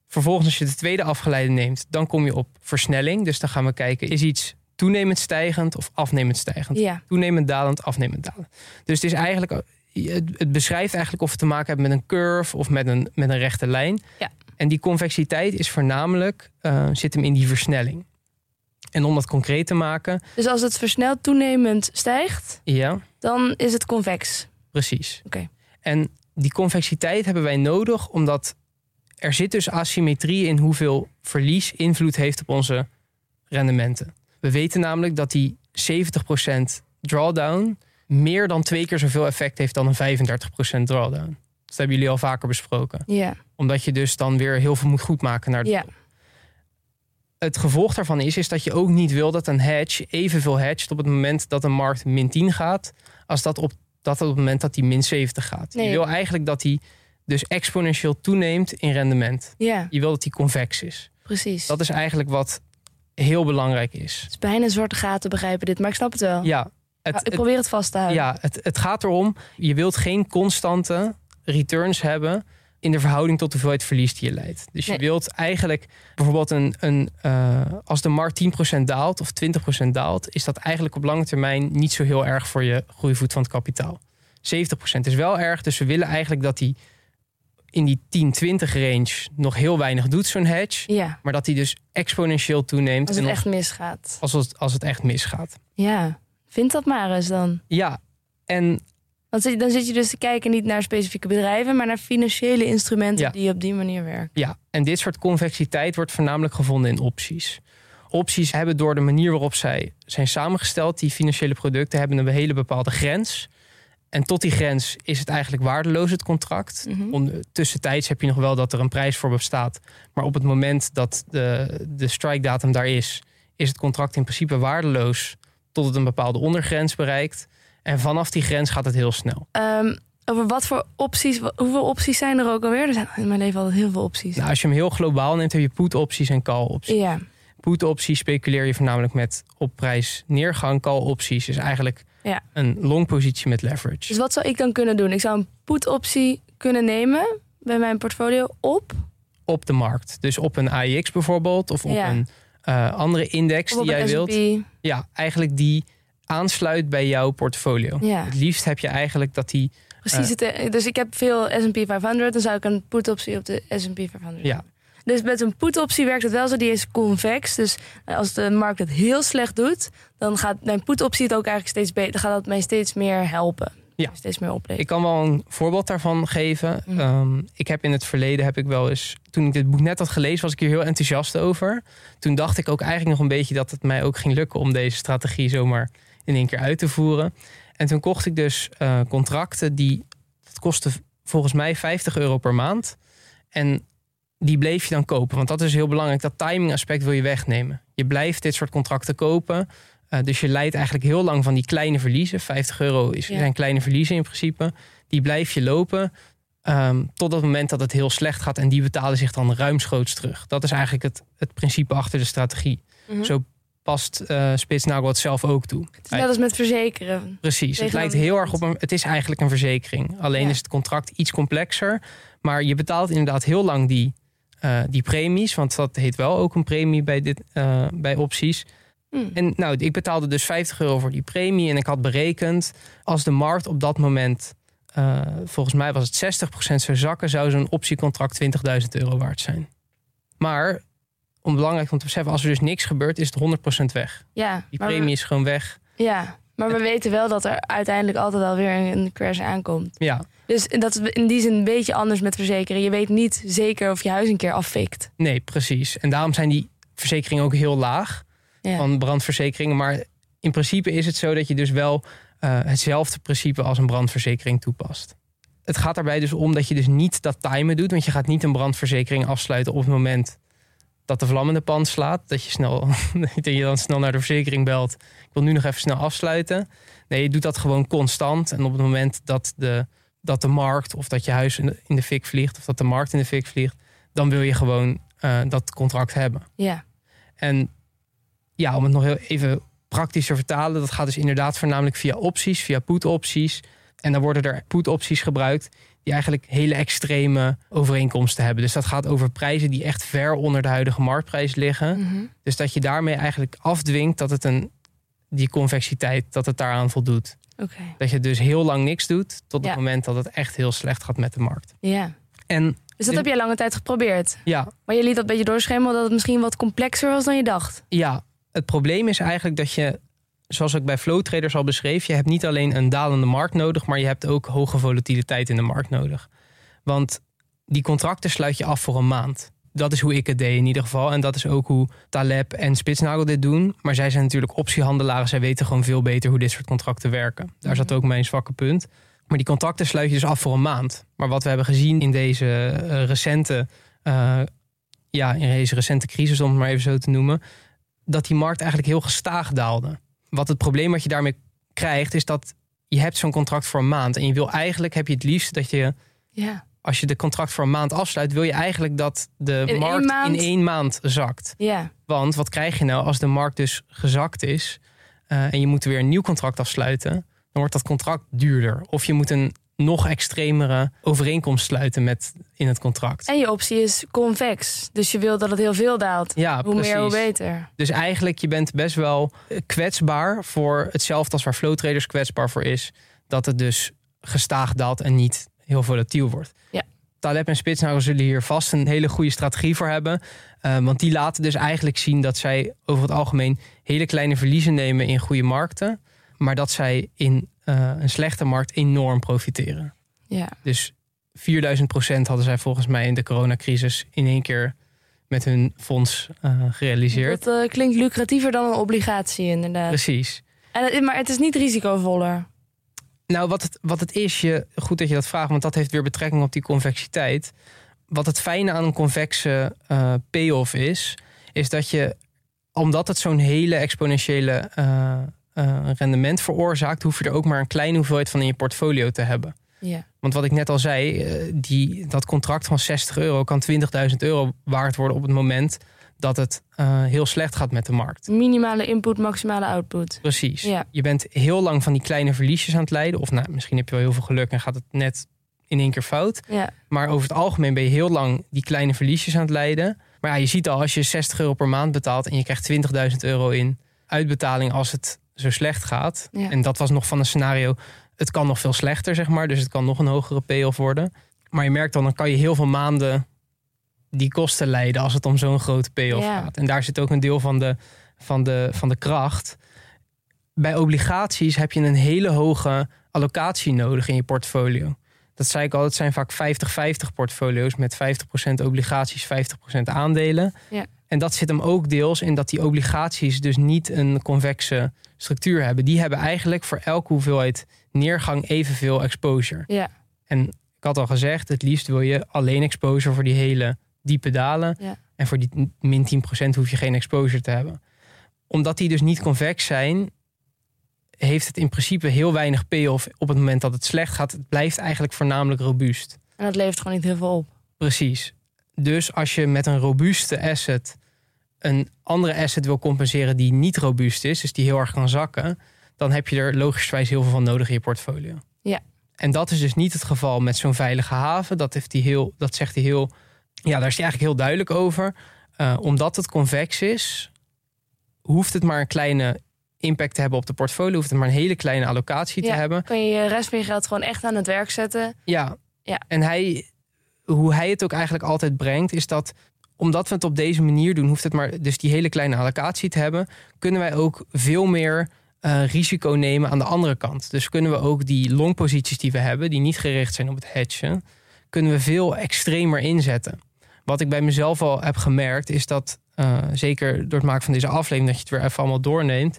Vervolgens, als je de tweede afgeleide neemt, dan kom je op versnelling. Dus dan gaan we kijken, is iets toenemend stijgend of afnemend stijgend. Ja, Toenemend dalend, afnemend dalend. Dus het is eigenlijk, het, beschrijft eigenlijk of we te maken hebben met een curve of met een, met een rechte lijn. Ja. En die convexiteit is voornamelijk, eh, zit hem in die versnelling. En om dat concreet te maken, dus als het versneld toenemend stijgt, ja, dan is het convex. precies. Oké. En die convexiteit hebben wij nodig omdat er zit dus asymmetrie in hoeveel verlies invloed heeft op onze rendementen. We weten namelijk dat die 70% drawdown meer dan twee keer zoveel effect heeft dan een 35% drawdown. Dat hebben jullie al vaker besproken. Ja, Omdat je dus dan weer heel veel moet goedmaken naar de ja, Het gevolg daarvan is, is dat je ook niet wil dat een hedge evenveel hedgt op het moment dat een markt min 10 gaat, als dat op, dat op het moment dat die min 70 gaat. Nee. Je wil eigenlijk dat die dus exponentieel toeneemt in rendement. ja, Je wil dat die convex is. precies. Dat is eigenlijk wat heel belangrijk is. Het is bijna zwarte gaten begrijpen dit, maar ik snap het wel. Ja, het, ik het- probeer het vast te houden. ja het, het gaat erom, je wilt geen constante returns hebben in de verhouding tot de hoeveelheid verlies die je leidt. Dus je Nee. wilt eigenlijk bijvoorbeeld een, een eh, als de markt 10% daalt of 20% daalt, is dat eigenlijk op lange termijn niet zo heel erg voor je groeivoet van het kapitaal. 70% is wel erg, dus we willen eigenlijk dat die in die 10-20 range nog heel weinig doet, zo'n hedge. Ja, Maar dat die dus exponentieel toeneemt als het en echt misgaat. als, het, als het echt misgaat. Ja, vind dat maar eens dan. Ja, en Want dan zit je dus te kijken niet naar specifieke bedrijven, maar naar financiële instrumenten Ja. die op die manier werken. Ja, en dit soort convexiteit wordt voornamelijk gevonden in opties. Opties hebben door de manier waarop zij zijn samengesteld, die financiële producten, hebben een hele bepaalde grens. En tot die grens is het eigenlijk waardeloos, het contract. Om, tussentijds heb je nog wel dat er een prijs voor bestaat. Maar op het moment dat de, de strike datum daar is, is het contract in principe waardeloos tot het een bepaalde ondergrens bereikt. En vanaf die grens gaat het heel snel. Ehm, over wat voor opties, hoeveel opties zijn er ook alweer? Er zijn in mijn leven altijd heel veel opties. Nou, als je hem heel globaal neemt, heb je put-opties en call-opties. ja, Put-opties speculeer je voornamelijk met op prijs neergang. Call-opties is eigenlijk Ja. een long positie met leverage. dus wat zou ik dan kunnen doen? Ik zou een put-optie kunnen nemen bij mijn portfolio op. Op de markt. Dus op een AIX bijvoorbeeld. Of op Ja. een eh, andere index Of die jij wilt. Ja, eigenlijk die aansluit bij jouw portfolio. Ja, Het liefst heb je eigenlijk dat die... precies. Het, eh, dus ik heb veel S&P 500, dan zou ik een put-optie op de S&P 500 Ja. hebben. Dus met een put-optie werkt het wel zo, die is convex. Dus als de markt het heel slecht doet, dan gaat mijn put-optie het ook eigenlijk steeds beter. Dan gaat dat mij steeds meer helpen. Ja. Steeds meer opleveren. Ik kan wel een voorbeeld daarvan geven. Mhm. Ehm, ik heb in het verleden heb ik wel eens... Toen ik dit boek net had gelezen, was ik hier heel enthousiast over. Toen dacht ik ook eigenlijk nog een beetje dat het mij ook ging lukken... om deze strategie zomaar in één keer uit te voeren. En toen kocht ik dus eh, contracten die... Dat kostte volgens mij 50 euro per maand. En die bleef je dan kopen. Want dat is heel belangrijk. Dat timing aspect wil je wegnemen. Je blijft dit soort contracten kopen... Eh, dus je leidt eigenlijk heel lang van die kleine verliezen. 50 euro is, Ja. zijn kleine verliezen in principe. Die blijf je lopen ehm, tot het moment dat het heel slecht gaat. En die betalen zich dan ruimschoots terug. Dat is eigenlijk het, het principe achter de strategie. Mhm. Zo past eh Spitsnagel het zelf ook toe. Het is net als met verzekeren. Precies, het lijkt heel erg op een... Het is eigenlijk een verzekering. Alleen Ja. is het contract iets complexer. Maar je betaalt inderdaad heel lang die, eh, die premies. Want dat heet wel ook een premie bij, dit, eh, bij opties. Hm. En nou, ik betaalde dus 50 euro voor die premie. En ik had berekend, als de markt op dat moment, volgens mij was het 60% zou zakken, zou zo'n optiecontract 20.000 euro waard zijn. Maar, om belangrijk om te beseffen, als er dus niks gebeurt, is het 100% weg. Ja, Die we- premie is gewoon weg. Ja, maar we weten wel dat er uiteindelijk altijd wel weer een crash aankomt. Ja, Dus dat is in die zin een beetje anders met verzekeren. Je weet niet zeker of je huis een keer afvikt. nee, precies. En daarom zijn die verzekeringen ook heel laag Ja. van brandverzekeringen. Maar in principe is het zo dat je dus wel eh, hetzelfde principe als een brandverzekering toepast. Het gaat daarbij dus om dat je dus niet dat timen doet. Want je gaat niet een brandverzekering afsluiten op het moment dat de vlam in de pan slaat. Dat je, snel, dat je dan snel naar de verzekering belt. Ik wil nu nog even snel afsluiten. Nee, je doet dat gewoon constant. En op het moment dat de, dat de markt of dat je huis in de, in de fik vliegt... of dat de markt in de fik vliegt... dan wil je gewoon eh, dat contract hebben. Ja, En ja, om het nog heel even praktisch te vertalen, dat gaat dus inderdaad voornamelijk via opties, via put-opties. En dan worden er put-opties gebruikt die eigenlijk hele extreme overeenkomsten hebben. Dus dat gaat over prijzen die echt ver onder de huidige marktprijs liggen. Mhm. Dus dat je daarmee eigenlijk afdwingt dat het een, die convexiteit, dat het daaraan voldoet. Oké, Dat je dus heel lang niks doet tot Ja. het moment dat het echt heel slecht gaat met de markt. ja. En Dus dat heb jij lange tijd geprobeerd. ja, Maar je liet dat een beetje doorschemeren dat het misschien wat complexer was dan je dacht. ja, het probleem is eigenlijk dat je, zoals ik bij Flow Traders al beschreef, je hebt niet alleen een dalende markt nodig, maar je hebt ook hoge volatiliteit in de markt nodig. Want die contracten sluit je af voor een maand. Dat is hoe ik het deed in ieder geval. En dat is ook hoe Taleb en Spitsnagel dit doen. Maar zij zijn natuurlijk optiehandelaren. Zij weten gewoon veel beter hoe dit soort contracten werken. Daar zat ook mijn zwakke punt. Maar die contracten sluit je dus af voor een maand. Maar wat we hebben gezien in deze eh, recente, eh, ja, in deze recente crisis, om het maar even zo te noemen, dat die markt eigenlijk heel gestaag daalde. Wat het probleem wat je daarmee krijgt, is dat je hebt zo'n contract voor een maand. En je wil eigenlijk, heb je het liefst dat je Ja. als je de contract voor een maand afsluit, wil je eigenlijk dat de markt maand? in één maand zakt. Ja. Want wat krijg je nou als de markt dus gezakt is eh, en je moet weer een nieuw contract afsluiten, dan wordt dat contract duurder. Of je moet een nog extremere overeenkomst sluiten met in het contract. En je optie is convex. Dus je wil dat het heel veel daalt. ja, hoe precies. meer, hoe beter. Dus eigenlijk, je bent best wel eh, kwetsbaar voor hetzelfde als waar flow traders kwetsbaar voor is. Dat het dus gestaag daalt en niet heel volatiel wordt. Ja. Taleb en Spitsnagel zullen hier vast een hele goede strategie voor hebben. Eh, want die laten dus eigenlijk zien dat zij over het algemeen hele kleine verliezen nemen in goede markten. Maar dat zij in eh, een slechte markt enorm profiteren. Ja. Dus 4000 procent hadden zij volgens mij in de coronacrisis in één keer met hun fonds eh, gerealiseerd. Dat eh, klinkt lucratiever dan een obligatie, inderdaad. Precies. En het, maar het is niet risicovoller. Nou, wat het, wat het is, je, goed dat je dat vraagt, want dat heeft weer betrekking op die convexiteit. Wat het fijne aan een convexe payoff is, is dat je, omdat het zo'n hele exponentiële eh, eh, rendement veroorzaakt, hoef je er ook maar een kleine hoeveelheid van in je portfolio te hebben. Ja. Want wat ik net al zei, eh, die, dat contract van 60 euro kan 20.000 euro waard worden op het moment dat het eh, heel slecht gaat met de markt. Minimale input, maximale output. Precies. Ja. Je bent heel lang van die kleine verliesjes aan het leiden. Of nou, misschien heb je wel heel veel geluk en gaat het net in één keer fout. Ja. Maar over het algemeen ben je heel lang die kleine verliesjes aan het leiden. Maar ja, je ziet al, als je 60 euro per maand betaalt en je krijgt 20.000 euro in uitbetaling als het zo slecht gaat. Ja. En dat was nog van een scenario, het kan nog veel slechter, zeg maar. Dus het kan nog een hogere payoff worden. Maar je merkt dan, dan kan je heel veel maanden die kosten leiden als het om zo'n grote payoff Ja. gaat. En daar zit ook een deel van de, van, de, van de kracht. Bij obligaties heb je een hele hoge allocatie nodig in je portfolio. Dat zei ik al, het zijn vaak 50-50 portfolio's met 50% obligaties, 50% aandelen. Ja. En dat zit hem ook deels in dat die obligaties dus niet een convexe structuur hebben. Die hebben eigenlijk voor elke hoeveelheid neergang evenveel exposure. Ja. En ik had al gezegd, het liefst wil je alleen exposure voor die hele diepe dalen. Ja. En voor die min 10% hoef je geen exposure te hebben. Omdat die dus niet convex zijn, heeft het in principe heel weinig payoff op het moment dat het slecht gaat. Het blijft eigenlijk voornamelijk robuust. En dat levert gewoon niet heel veel op. Precies. Dus als je met een robuuste asset een andere asset wil compenseren die niet robuust is, dus die heel erg kan zakken, dan heb je er logischerwijs heel veel van nodig in je portfolio. Ja. En dat is dus niet het geval met zo'n veilige haven. Dat, heeft hij heel, dat zegt hij heel. Ja, daar is hij eigenlijk heel duidelijk over. Eh, omdat het convex is, hoeft het maar een kleine impact te hebben op de portfolio. Hoeft het maar een hele kleine allocatie te Ja. hebben. Kan je je rest van je geld gewoon echt aan het werk zetten. Ja. Ja. En hij, hoe hij het ook eigenlijk altijd brengt, is dat omdat we het op deze manier doen, hoeft het maar dus die hele kleine allocatie te hebben, kunnen wij ook veel meer eh, risico nemen aan de andere kant. Dus kunnen we ook die longposities die we hebben, die niet gericht zijn op het hedgen, kunnen we veel extremer inzetten. Wat ik bij mezelf al heb gemerkt, is dat eh, zeker door het maken van deze aflevering, dat je het weer even allemaal doorneemt,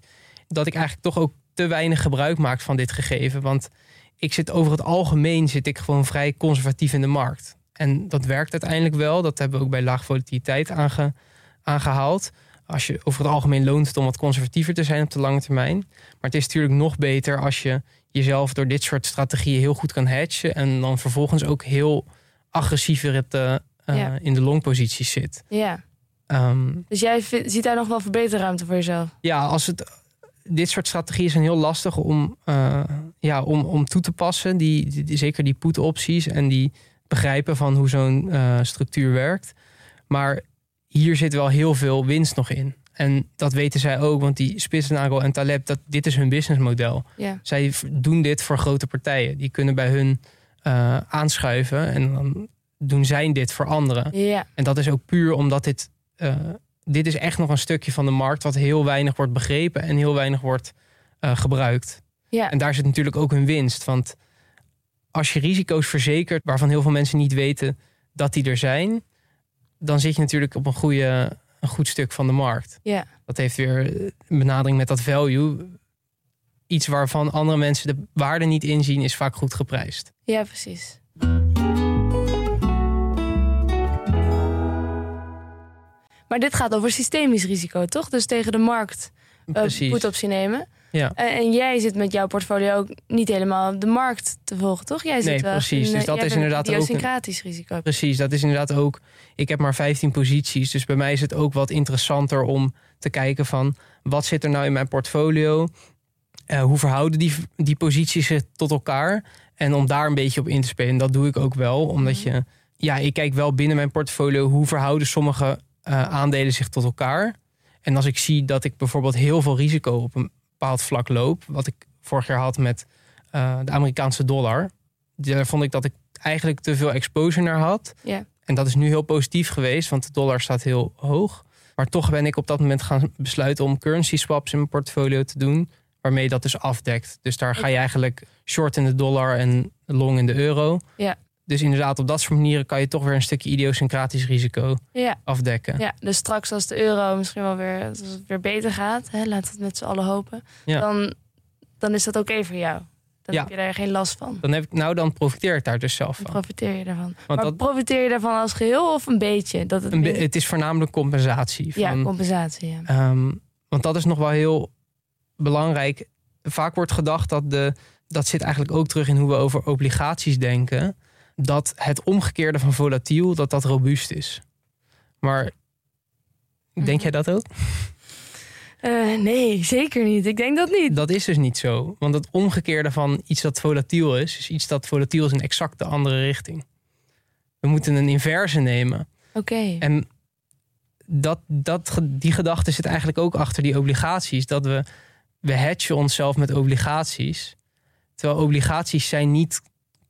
dat ik eigenlijk toch ook te weinig gebruik maak van dit gegeven. Want ik zit over het algemeen zit ik gewoon vrij conservatief in de markt. En dat werkt uiteindelijk wel. Dat hebben we ook bij laag volatiliteit aange, aangehaald. Als je over het algemeen loont het om wat conservatiever te zijn op de lange termijn. Maar het is natuurlijk nog beter als je jezelf door dit soort strategieën heel goed kan hedgen. En dan vervolgens ook heel agressiever het, eh, eh, Ja. in de longposities zit. Ja. Ehm, Dus jij ziet daar nog wel verbeterruimte voor jezelf. ja, als het. dit soort strategieën zijn heel lastig om, uh, ja, om, om toe te passen. Die, die zeker die put-opties en die begrijpen van hoe zo'n uh, structuur werkt. Maar hier zit wel heel veel winst nog in. En dat weten zij ook, want die Spitsnagel en Taleb, dat, dit is hun businessmodel. Zij doen dit voor grote partijen. Die kunnen bij hun uh, aanschuiven en dan doen zij dit voor anderen. En dat is ook puur omdat dit, uh, dit is echt nog een stukje van de markt wat heel weinig wordt begrepen en heel weinig wordt uh, gebruikt. En daar zit natuurlijk ook hun winst. Want als je risico's verzekert waarvan heel veel mensen niet weten dat die er zijn, dan zit je natuurlijk op een, goede, een goed stuk van de markt. Ja. Dat heeft weer een benadering met dat value. Iets waarvan andere mensen de waarde niet inzien, is vaak goed geprijsd. Ja, precies. Maar dit gaat over systemisch risico, toch? Dus tegen de markt uh, Precies. put-optie nemen. Ja. En, en jij zit met jouw portfolio ook niet helemaal de markt te volgen, toch? Jij zit Nee, wel precies. in, Dus eh, dat is inderdaad een ook een- idiosyncratisch risico. Precies, dat is inderdaad ook. Ik heb maar 15 posities, dus bij mij is het ook wat interessanter om te kijken van wat zit er nou in mijn portfolio? Eh, hoe verhouden die, die posities zich tot elkaar? En om daar een beetje op in te spelen. Dat doe ik ook wel, omdat Mhm. je, ja, ik kijk wel binnen mijn portfolio hoe verhouden sommige eh, aandelen zich tot elkaar. En als ik zie dat ik bijvoorbeeld heel veel risico op een bepaald vlak loop, wat ik vorig jaar had met eh, de Amerikaanse dollar, daar vond ik dat ik eigenlijk te veel exposure naar had. Ja. En dat is nu heel positief geweest, want de dollar staat heel hoog. Maar toch ben ik op dat moment gaan besluiten om currency swaps in mijn portfolio te doen. Waarmee dat dus afdekt. Dus daar ga je eigenlijk short in de dollar en long in de euro. Ja. Dus inderdaad, op dat soort manieren kan je toch weer een stukje idiosyncratisch risico Ja, afdekken. ja, dus straks als de euro misschien wel weer, als het weer beter gaat, hè, laten we het met z'n allen hopen, Ja. dan, dan is dat oké voor jou. Dan Ja. heb je daar geen last van. Dan heb ik, nou, dan profiteer ik daar dus zelf Dan van. profiteer je daarvan. Want maar dat, profiteer je daarvan als geheel of een beetje? Dat het een be- min- het is voornamelijk compensatie. ja, Van, compensatie. Ja. Ehm, want dat is nog wel heel belangrijk. Vaak wordt gedacht dat de. Dat zit eigenlijk ook terug in hoe we over obligaties denken. Dat het omgekeerde van volatiel, dat dat robuust is. Maar denk Mhm. jij dat ook? Eh, nee, zeker niet. Ik denk dat niet. Dat is dus niet zo. Want het omgekeerde van iets dat volatiel is, is iets dat volatiel is in exact de andere richting. We moeten een inverse nemen. Oké. En dat, dat, die gedachte zit eigenlijk ook achter die obligaties. Dat we, we hedgen onszelf met obligaties. Terwijl obligaties zijn niet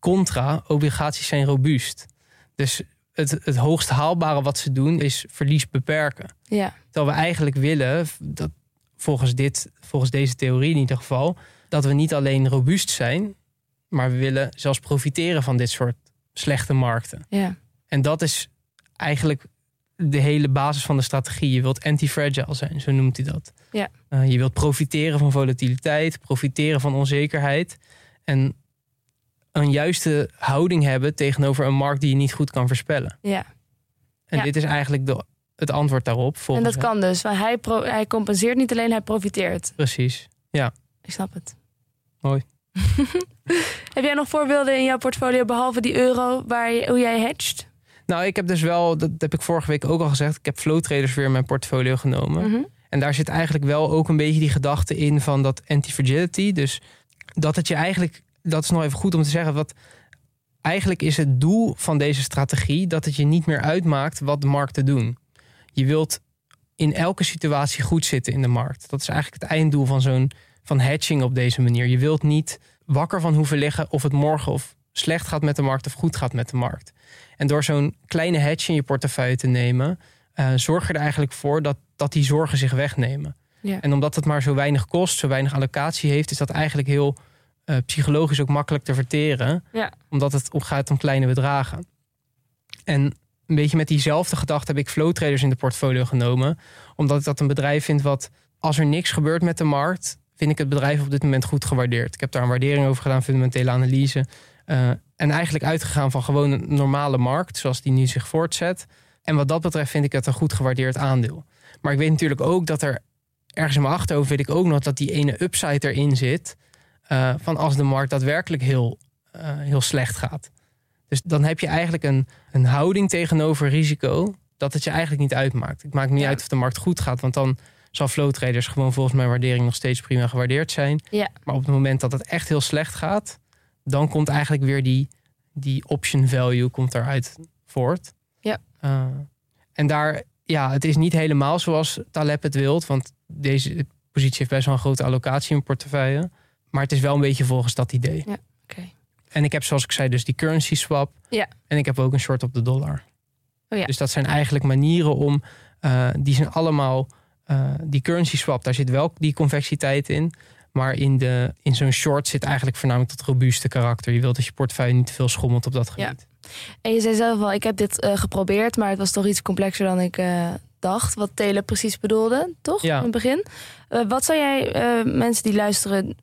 contra, obligaties zijn robuust. Dus het, het hoogst haalbare wat ze doen is verlies beperken. Ja, Terwijl we eigenlijk willen, dat volgens, dit, volgens deze theorie in ieder geval, dat we niet alleen robuust zijn, maar we willen zelfs profiteren van dit soort slechte markten. ja, En dat is eigenlijk de hele basis van de strategie. Je wilt anti-fragile zijn, zo noemt hij dat. Ja. Eh, je wilt profiteren van volatiliteit, profiteren van onzekerheid. En een juiste houding hebben tegenover een markt die je niet goed kan voorspellen. ja. En Ja. dit is eigenlijk de, het antwoord daarop. En dat hem. kan dus. Want hij, pro- hij compenseert niet alleen, hij profiteert. Precies. Ik snap het. Mooi. Heb jij nog voorbeelden in jouw portfolio, behalve die euro, waar je, hoe jij hedgt? Nou, ik heb dus wel, dat heb ik vorige week ook al gezegd, ik heb flow traders weer in mijn portfolio genomen. Mhm. En daar zit eigenlijk wel ook een beetje die gedachte in van dat anti-fragility. Dus dat het je eigenlijk, dat is nog even goed om te zeggen, wat eigenlijk is het doel van deze strategie dat het je niet meer uitmaakt wat de markten doen. Je wilt in elke situatie goed zitten in de markt. Dat is eigenlijk het einddoel van zo'n van hedging op deze manier. Je wilt niet wakker van hoeven liggen of het morgen of slecht gaat met de markt of goed gaat met de markt. En door zo'n kleine hedge in je portefeuille te nemen, eh, zorg je er eigenlijk voor dat, dat die zorgen zich wegnemen. Ja. En omdat het maar zo weinig kost, zo weinig allocatie heeft, is dat eigenlijk heel eh, psychologisch ook makkelijk te verteren. Ja. Omdat het om gaat om kleine bedragen. En een beetje met diezelfde gedachte heb ik flow traders in de portfolio genomen. Omdat ik dat een bedrijf vind wat, als er niks gebeurt met de markt, vind ik het bedrijf op dit moment goed gewaardeerd. Ik heb daar een waardering over gedaan, fundamentele analyse. Eh, en eigenlijk uitgegaan van gewoon een normale markt, zoals die nu zich voortzet. En wat dat betreft vind ik het een goed gewaardeerd aandeel. Maar ik weet natuurlijk ook dat er ergens in mijn achterhoofd weet ik ook nog dat die ene upside erin zit. Eh, van als de markt daadwerkelijk heel, eh, heel slecht gaat. Dus dan heb je eigenlijk een, een houding tegenover risico. dat het je eigenlijk niet uitmaakt. Het maakt niet Ja. uit of de markt goed gaat, want dan zal flow traders gewoon volgens mijn waardering nog steeds prima gewaardeerd zijn. Ja. Maar op het moment dat het echt heel slecht gaat, dan komt eigenlijk weer die, die option value komt daaruit voort. Ja. Uh, en daar, ja, het is niet helemaal zoals Taleb het wilt, want deze positie heeft best wel een grote allocatie in portefeuille. Maar het is wel een beetje volgens dat idee. Ja. En ik heb, zoals ik zei, dus die currency swap. Ja. En ik heb ook een short op de dollar. Oh ja. Dus dat zijn eigenlijk manieren om, uh, die zijn allemaal, uh, die currency swap, daar zit wel die convexiteit in. Maar in, de, in zo'n short zit eigenlijk voornamelijk dat robuuste karakter. Je wilt dat je portefeuille niet te veel schommelt op dat gebied. Ja. En je zei zelf al, ik heb dit uh, geprobeerd, maar het was toch iets complexer dan ik dacht. Wat Tele precies bedoelde, toch? Ja. In het begin. wat zou jij, mensen die luisteren, um,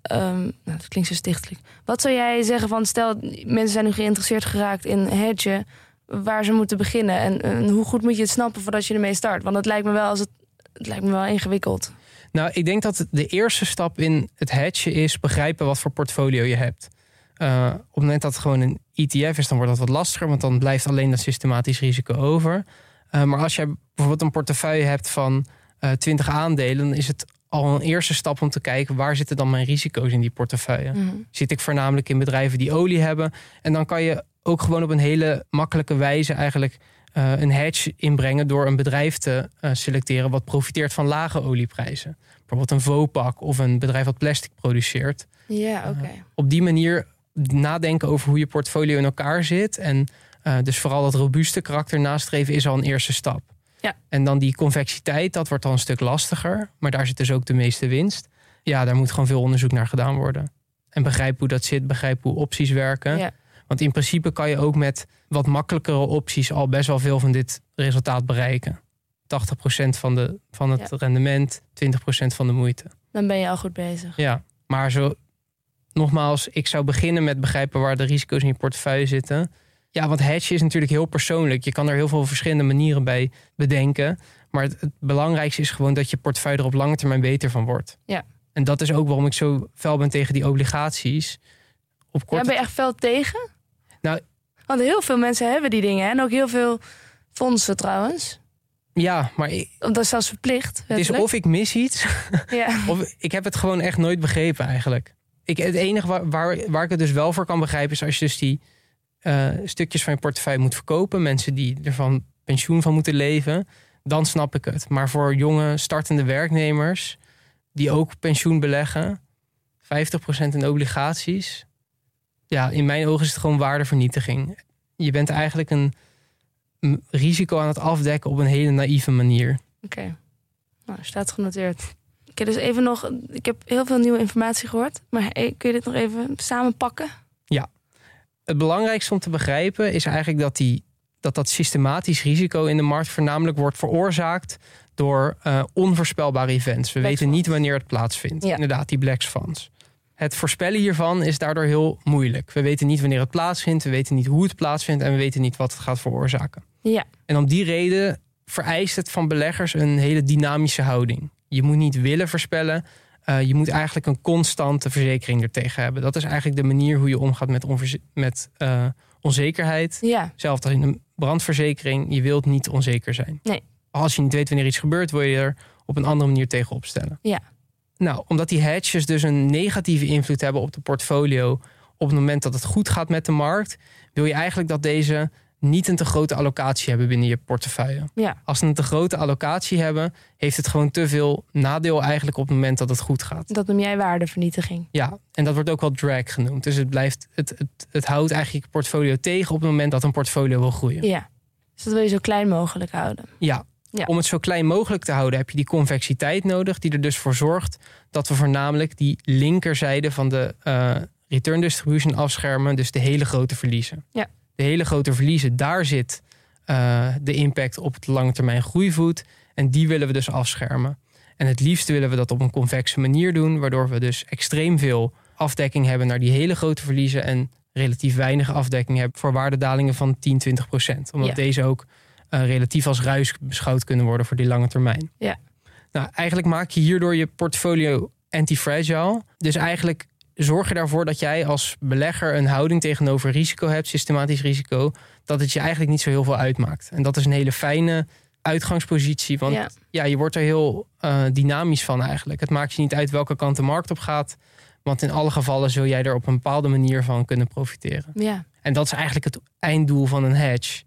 nou, dat klinkt zo stichtelijk. Wat zou jij zeggen van, stel mensen zijn nu geïnteresseerd geraakt in hedgen waar ze moeten beginnen en, en, hoe goed moet je het snappen voordat je ermee start? Want het lijkt me wel als het, het lijkt me wel ingewikkeld. Nou, ik denk dat de eerste stap in het hedgen is begrijpen wat voor portfolio je hebt. Uh, op het moment dat het gewoon een ETF is, dan wordt dat wat lastiger, want dan blijft alleen dat systematisch risico over. Uh, maar als jij bijvoorbeeld een portefeuille hebt van uh, 20 aandelen, dan is het al een eerste stap om te kijken waar zitten dan mijn risico's in die portefeuille. Mhm. Zit ik voornamelijk in bedrijven die olie hebben? En dan kan je ook gewoon op een hele makkelijke wijze eigenlijk uh, een hedge inbrengen door een bedrijf te uh, selecteren wat profiteert van lage olieprijzen. Bijvoorbeeld een Vopak of een bedrijf wat plastic produceert. Ja, oké. Okay. Uh, op die manier nadenken over hoe je portfolio in elkaar zit. En uh, dus vooral dat robuuste karakter nastreven is al een eerste stap. Ja. En dan die convexiteit, dat wordt dan een stuk lastiger. Maar daar zit dus ook de meeste winst. Ja, daar moet gewoon veel onderzoek naar gedaan worden. En begrijp hoe dat zit, begrijp hoe opties werken. Ja. Want in principe kan je ook met wat makkelijkere opties al best wel veel van dit resultaat bereiken. 80% van, de, van het Ja. rendement, 20% van de moeite. Dan ben je al goed bezig. Ja, maar zo, nogmaals, ik zou beginnen met begrijpen waar de risico's in je portefeuille zitten. Ja, want hedge is natuurlijk heel persoonlijk. Je kan er heel veel verschillende manieren bij bedenken. Maar het, het belangrijkste is gewoon dat je portefeuille er op lange termijn beter van wordt. Ja. En dat is ook waarom ik zo fel ben tegen die obligaties. Op Ja, korte ben je echt fel tegen? Nou- Want heel veel mensen hebben die dingen. hè? En ook heel veel fondsen trouwens. Ja, maar ik- Dat is zelfs verplicht. het is of ik mis iets, Ja. of ik heb het gewoon echt nooit begrepen eigenlijk. Ik, het enige waar, waar, waar ik het dus wel voor kan begrijpen is als je dus die eh, stukjes van je portefeuille moet verkopen, mensen die ervan pensioen van moeten leven, dan snap ik het. Maar voor jonge startende werknemers die ook pensioen beleggen, 50% in obligaties, ja, in mijn ogen is het gewoon waardevernietiging. Je bent eigenlijk een, risico aan het afdekken op een hele naïeve manier. Oké. Nou, staat genoteerd. Oké, dus even nog. Ik heb heel veel nieuwe informatie gehoord. Maar kun je dit nog even samenpakken? Het belangrijkste om te begrijpen is eigenlijk dat, die, dat dat systematisch risico in de markt voornamelijk wordt veroorzaakt door eh, onvoorspelbare events. We Black weten niet wanneer het plaatsvindt. Ja. Inderdaad, die black swans. Het voorspellen hiervan is daardoor heel moeilijk. We weten niet wanneer het plaatsvindt, we weten niet hoe het plaatsvindt en we weten niet wat het gaat veroorzaken. Ja. En om die reden vereist het van beleggers een hele dynamische houding. Je moet niet willen voorspellen. Eh, je moet eigenlijk een constante verzekering ertegen hebben. Dat is eigenlijk de manier hoe je omgaat met, met eh, onzekerheid. Ja. Zelfs als in een brandverzekering. Je wilt niet onzeker zijn. Nee. Als je niet weet wanneer iets gebeurt, wil je er op een andere manier tegen opstellen. Ja. Nou, omdat die hedges dus een negatieve invloed hebben op de portfolio op het moment dat het goed gaat met de markt, wil je eigenlijk dat deze niet een te grote allocatie hebben binnen je portefeuille. Ja. Als ze een te grote allocatie hebben, heeft het gewoon te veel nadeel eigenlijk op het moment dat het goed gaat. Dat noem jij waardevernietiging. Ja, en dat wordt ook wel drag genoemd. Dus het, blijft, het, het, het houdt eigenlijk je portfolio tegen op het moment dat een portfolio wil groeien. Ja. Dus dat wil je zo klein mogelijk houden. Ja. Ja. Om het zo klein mogelijk te houden heb je die convexiteit nodig, die er dus voor zorgt dat we voornamelijk die linkerzijde van de eh, return distribution afschermen, dus de hele grote verliezen. Ja. De hele grote verliezen, daar zit eh, de impact op het lange termijn groeivoet en die willen we dus afschermen. En het liefste willen we dat op een convexe manier doen, waardoor we dus extreem veel afdekking hebben naar die hele grote verliezen en relatief weinig afdekking hebben voor waardedalingen van 10, 20 procent. Omdat Ja. deze ook eh, relatief als ruis beschouwd kunnen worden voor die lange termijn. Ja. Nou, eigenlijk maak je hierdoor je portfolio anti-fragile. Dus eigenlijk zorg je daarvoor dat jij als belegger een houding tegenover risico hebt, systematisch risico, dat het je eigenlijk niet zo heel veel uitmaakt. En dat is een hele fijne uitgangspositie. Want ja. Ja. je wordt er heel eh, dynamisch van eigenlijk. Het maakt je niet uit welke kant de markt op gaat. Want in alle gevallen zul jij er op een bepaalde manier van kunnen profiteren. Ja. En dat is eigenlijk het einddoel van een hedge.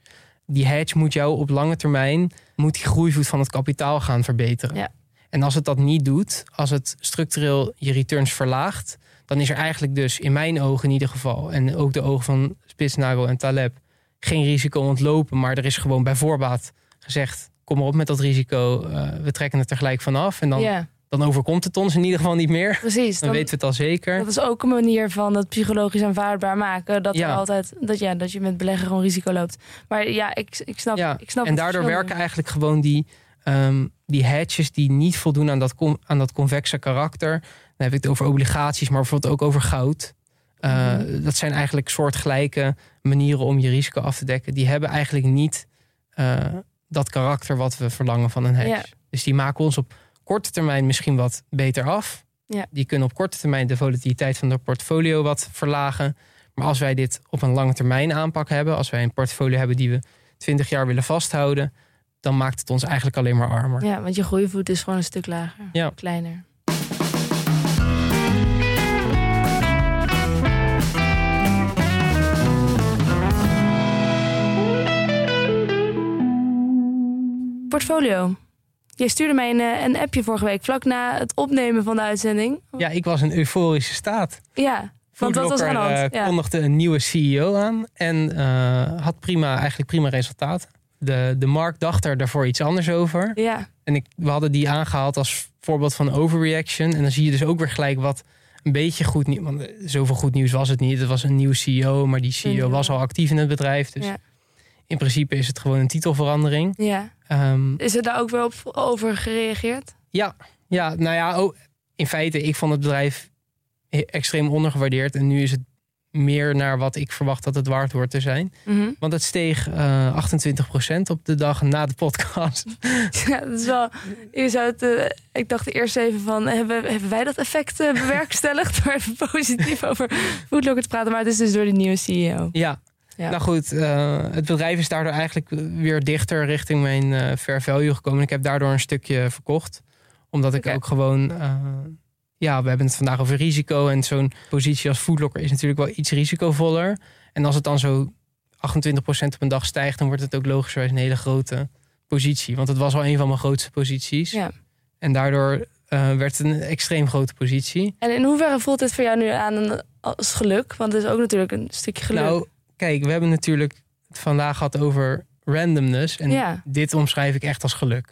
Die hedge moet jou op lange termijn, moet die groeivoet van het kapitaal gaan verbeteren. Ja. En als het dat niet doet, als het structureel je returns verlaagt, dan is er eigenlijk dus in mijn ogen in ieder geval, en ook de ogen van Spitsnagel en Taleb, geen risico ontlopen. Maar er is gewoon bij voorbaat gezegd, kom maar op met dat risico, eh, we trekken het er gelijk vanaf. En dan, dan overkomt het ons in ieder geval niet meer. precies. Dan Dan, weten we het al zeker. dat is ook een manier van het psychologisch aanvaardbaar maken. Dat, Ja. er altijd, dat, ja, dat je met beleggen gewoon risico loopt. Maar ja, ik, ik snap, Ja, ik snap en daardoor werken eigenlijk gewoon die, ehm, die hedges die niet voldoen aan dat, aan dat convexe karakter. Dan heb ik het over obligaties, maar bijvoorbeeld ook over goud. Uh, Mhm. Dat zijn eigenlijk soortgelijke manieren om je risico af te dekken. Die hebben eigenlijk niet eh, dat karakter wat we verlangen van een hedge. Ja. Dus die maken ons op korte termijn misschien wat beter af. Ja. Die kunnen op korte termijn de volatiliteit van de portfolio wat verlagen. Maar als wij dit op een lange termijn aanpak hebben, als wij een portfolio hebben die we 20 jaar willen vasthouden, dan maakt het ons eigenlijk alleen maar armer. Ja, want je groeivoet is gewoon een stuk lager. Ja. Kleiner. Portfolio. Jij stuurde mij een, eh, een appje vorige week, vlak na het opnemen van de uitzending. Ja, ik was in euforische staat. Ja, want dat was aan de hand. eh, Ja. kondigde een nieuwe CEO aan en eh, had prima, eigenlijk prima resultaten. De, de markt dacht er daarvoor iets anders over. ja, En ik, we hadden die aangehaald als voorbeeld van overreaction. En dan zie je dus ook weer gelijk wat een beetje goed nieuws. Want zoveel goed nieuws was het niet. Het was een nieuwe CEO, maar die CEO Ja. was al actief in het bedrijf. Dus Ja. In principe is het gewoon een titelverandering. ja. Ehm, Is er daar ook weer op over gereageerd? ja, ja, nou ja, oh, in feite, ik vond het bedrijf extreem ondergewaardeerd. En nu is het meer naar wat ik verwacht dat het waard wordt te zijn. Mhm. Want het steeg eh 28% op de dag na de podcast. Ja, dat is wel. Je zou het, eh, ik dacht eerst even van: hebben, hebben wij dat effect eh, bewerkstelligd? door even positief over Foodlocker te praten. Maar het is dus door de nieuwe CEO. Ja. Ja. Nou goed, eh, het bedrijf is daardoor eigenlijk weer dichter richting mijn eh, fair value gekomen. Ik heb daardoor een stukje verkocht. Omdat ik ook gewoon... eh, ja, we hebben het vandaag over risico. En zo'n positie als Foodlocker is natuurlijk wel iets risicovoller. En als het dan zo 28% op een dag stijgt... dan wordt het ook logischerwijs een hele grote positie. Want het was al een van mijn grootste posities. Ja. En daardoor eh, werd het een extreem grote positie. En in hoeverre voelt dit voor jou nu aan als geluk? Want het is ook natuurlijk een stukje geluk. Nou, kijk, we hebben natuurlijk het vandaag gehad over randomness. En Ja. dit omschrijf ik echt als geluk.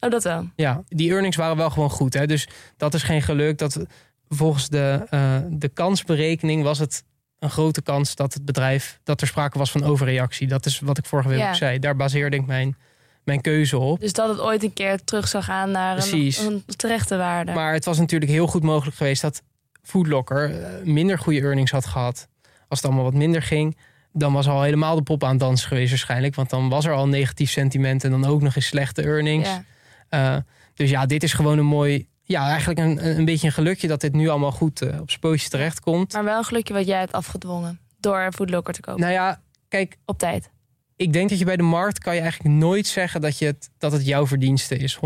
oh, dat wel. Ja, die earnings waren wel gewoon goed. Hè? Dus dat is geen geluk. Dat, volgens de, eh, de kansberekening was het een grote kans dat het bedrijf... dat er sprake was van overreactie. Dat is wat ik vorige week Ja. ook zei. Daar baseerde ik mijn, mijn keuze op. Dus dat het ooit een keer terug zou gaan naar een, een terechte waarde. Maar het was natuurlijk heel goed mogelijk geweest dat Foodlocker eh, minder goede earnings had gehad. Als het allemaal wat minder ging, dan was al helemaal de pop aan het dansen geweest waarschijnlijk. Want dan was er al negatief sentiment en dan ook nog eens slechte earnings. ja. Eh, dus ja, dit is gewoon een mooi, ja, eigenlijk een, een beetje een gelukje dat dit nu allemaal goed eh, op zijn pootjes terechtkomt. Maar wel een gelukje wat jij hebt afgedwongen. Door Foodlocker te kopen. Nou ja, kijk, Op tijd. ik denk dat je bij de markt kan je eigenlijk nooit zeggen dat, je het, dat het jouw verdienste is, 100%.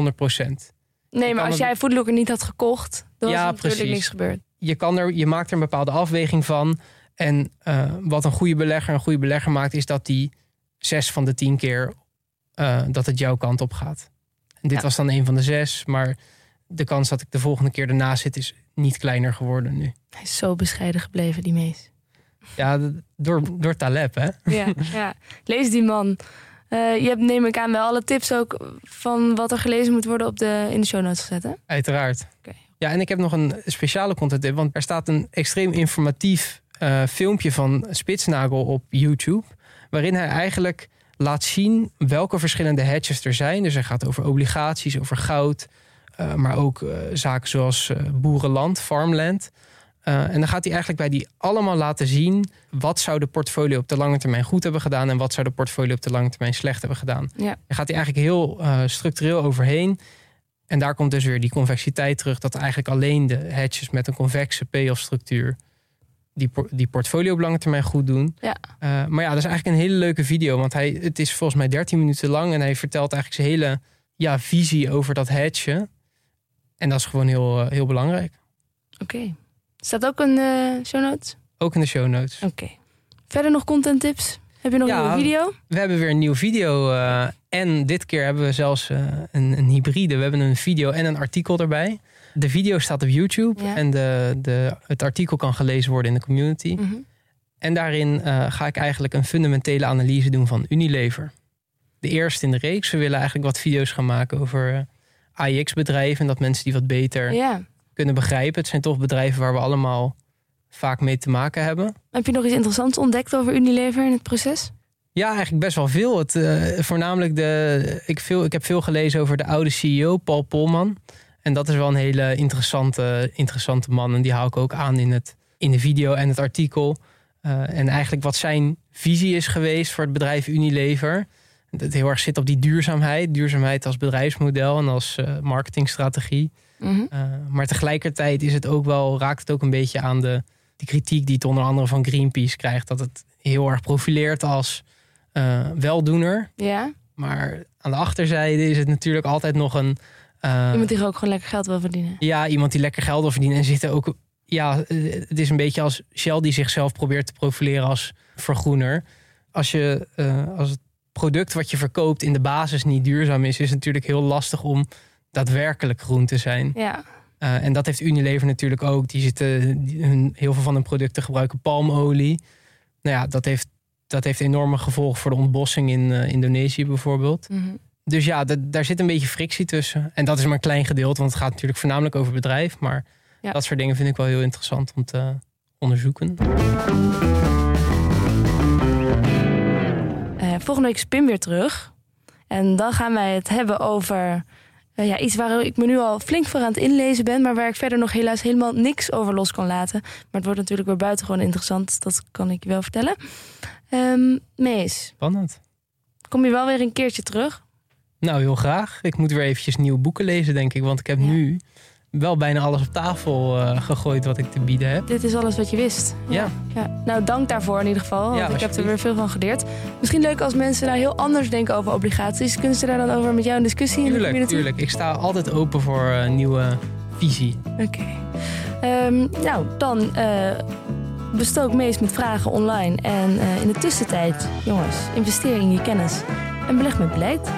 Nee, maar als het- jij Foodlocker niet had gekocht, dan was Ja, er natuurlijk niks gebeurd. je, kan er, je maakt er een bepaalde afweging van. En eh, wat een goede belegger een goede belegger maakt, is dat die zes van de tien keer eh, dat het jouw kant op gaat. En dit Ja. was dan een van de zes, maar de kans dat ik de volgende keer ernaast zit is niet kleiner geworden nu. Hij is zo bescheiden gebleven, die mees. Ja, door, door Taleb, hè? Ja, ja. Lees die man. Eh, je hebt neem ik aan wel alle tips ook van wat er gelezen moet worden op de, in de show notes gezet, hè? Uiteraard. Ja, en ik heb nog een speciale content tip, want er staat een extreem informatief eh, filmpje van Spitsnagel op YouTube, waarin hij eigenlijk laat zien welke verschillende hedges er zijn. Dus hij gaat over obligaties, over goud, eh, maar ook eh, zaken zoals boerenland, farmland. En dan gaat hij eigenlijk bij die allemaal laten zien wat zou de portfolio op de lange termijn goed hebben gedaan en wat zou de portfolio op de lange termijn slecht hebben gedaan. Ja. Daar gaat hij eigenlijk heel structureel overheen. En daar komt dus weer die convexiteit terug, dat eigenlijk alleen de hedges met een convexe payoff structuur die, die portfolio op lange termijn goed doen. Ja. Eh, maar ja, dat is eigenlijk een hele leuke video. Want hij, het is volgens mij 13 minuten lang. En hij vertelt eigenlijk zijn hele ja, visie over dat hedgen. En dat is gewoon heel, eh, heel belangrijk. Oké. Staat ook een eh show notes? Ook in de show notes. Oké. Verder nog content tips? Heb je nog Ja. een nieuwe video? We hebben weer een nieuwe video. en dit keer hebben we zelfs een, een hybride. We hebben een video en een artikel erbij. De video staat op YouTube. Ja. En de, de, het artikel kan gelezen worden in de community. Mhm. En daarin eh, ga ik eigenlijk een fundamentele analyse doen van Unilever. De eerste in de reeks. We willen eigenlijk wat video's gaan maken over eh, AIX-bedrijven. En dat mensen die wat beter Ja. kunnen begrijpen. Het zijn toch bedrijven waar we allemaal vaak mee te maken hebben. Heb je nog iets interessants ontdekt over Unilever in het proces? Ja, eigenlijk best wel veel. Het, eh, voornamelijk de. Ik, veel, ik heb veel gelezen over de oude CEO, Paul Polman. En dat is wel een hele interessante, interessante man. En die hou ik ook aan in, het, in de video en het artikel. Eh, en eigenlijk wat zijn visie is geweest voor het bedrijf Unilever. Dat heel erg zit op die duurzaamheid. Duurzaamheid als bedrijfsmodel en als eh, marketingstrategie. Mhm. Uh, maar tegelijkertijd is het ook wel, raakt het ook een beetje aan de, kritiek die het onder andere van Greenpeace krijgt. Dat het heel erg profileert als weldoener. Ja. Maar aan de achterzijde is het natuurlijk altijd nog een. Uh, iemand die ook gewoon lekker geld wil verdienen. Ja, iemand die lekker geld wil verdienen. En zitten ook. Ja, het is een beetje als Shell die zichzelf probeert te profileren als vergroener. Als, je, uh, als het product wat je verkoopt in de basis niet duurzaam is, is het natuurlijk heel lastig om daadwerkelijk groen te zijn. Ja. Uh, en dat heeft Unilever natuurlijk ook. Die zitten, die, hun, heel veel van hun producten gebruiken palmolie. Nou ja, dat heeft, dat heeft enorme gevolgen voor de ontbossing in Indonesië bijvoorbeeld. Mm -hmm. Dus ja, daar zit een beetje frictie tussen. En dat is maar een klein gedeelte, want het gaat natuurlijk voornamelijk over bedrijf. Maar ja. dat soort dingen vind ik wel heel interessant om te onderzoeken. Uh, volgende week is Pim weer terug. En dan gaan wij het hebben over uh, ja, iets waar ik me nu al flink voor aan het inlezen ben, maar waar ik verder nog helaas helemaal niks over los kan laten. Maar het wordt natuurlijk weer buitengewoon interessant, dat kan ik je wel vertellen. Um, Mees. Spannend. Kom je wel weer een keertje terug? Nou, heel graag. Ik moet weer eventjes nieuwe boeken lezen, denk ik. Want ik heb ja. nu wel bijna alles op tafel uh, gegooid wat ik te bieden heb. Dit is alles wat je wist. Ja. ja. Nou, dank daarvoor in ieder geval. Want ja, ik heb er weer veel van geleerd. Misschien leuk als mensen nou heel anders denken over obligaties. Kunnen ze daar dan over met jou in discussie tuurlijk, in de community? Tuurlijk, Ik sta altijd open voor uh, nieuwe visie. Oké. Okay. Um, nou, dan uh, bestook meest met vragen online. En in de tussentijd, jongens, investeer in je kennis. En beleg met beleid.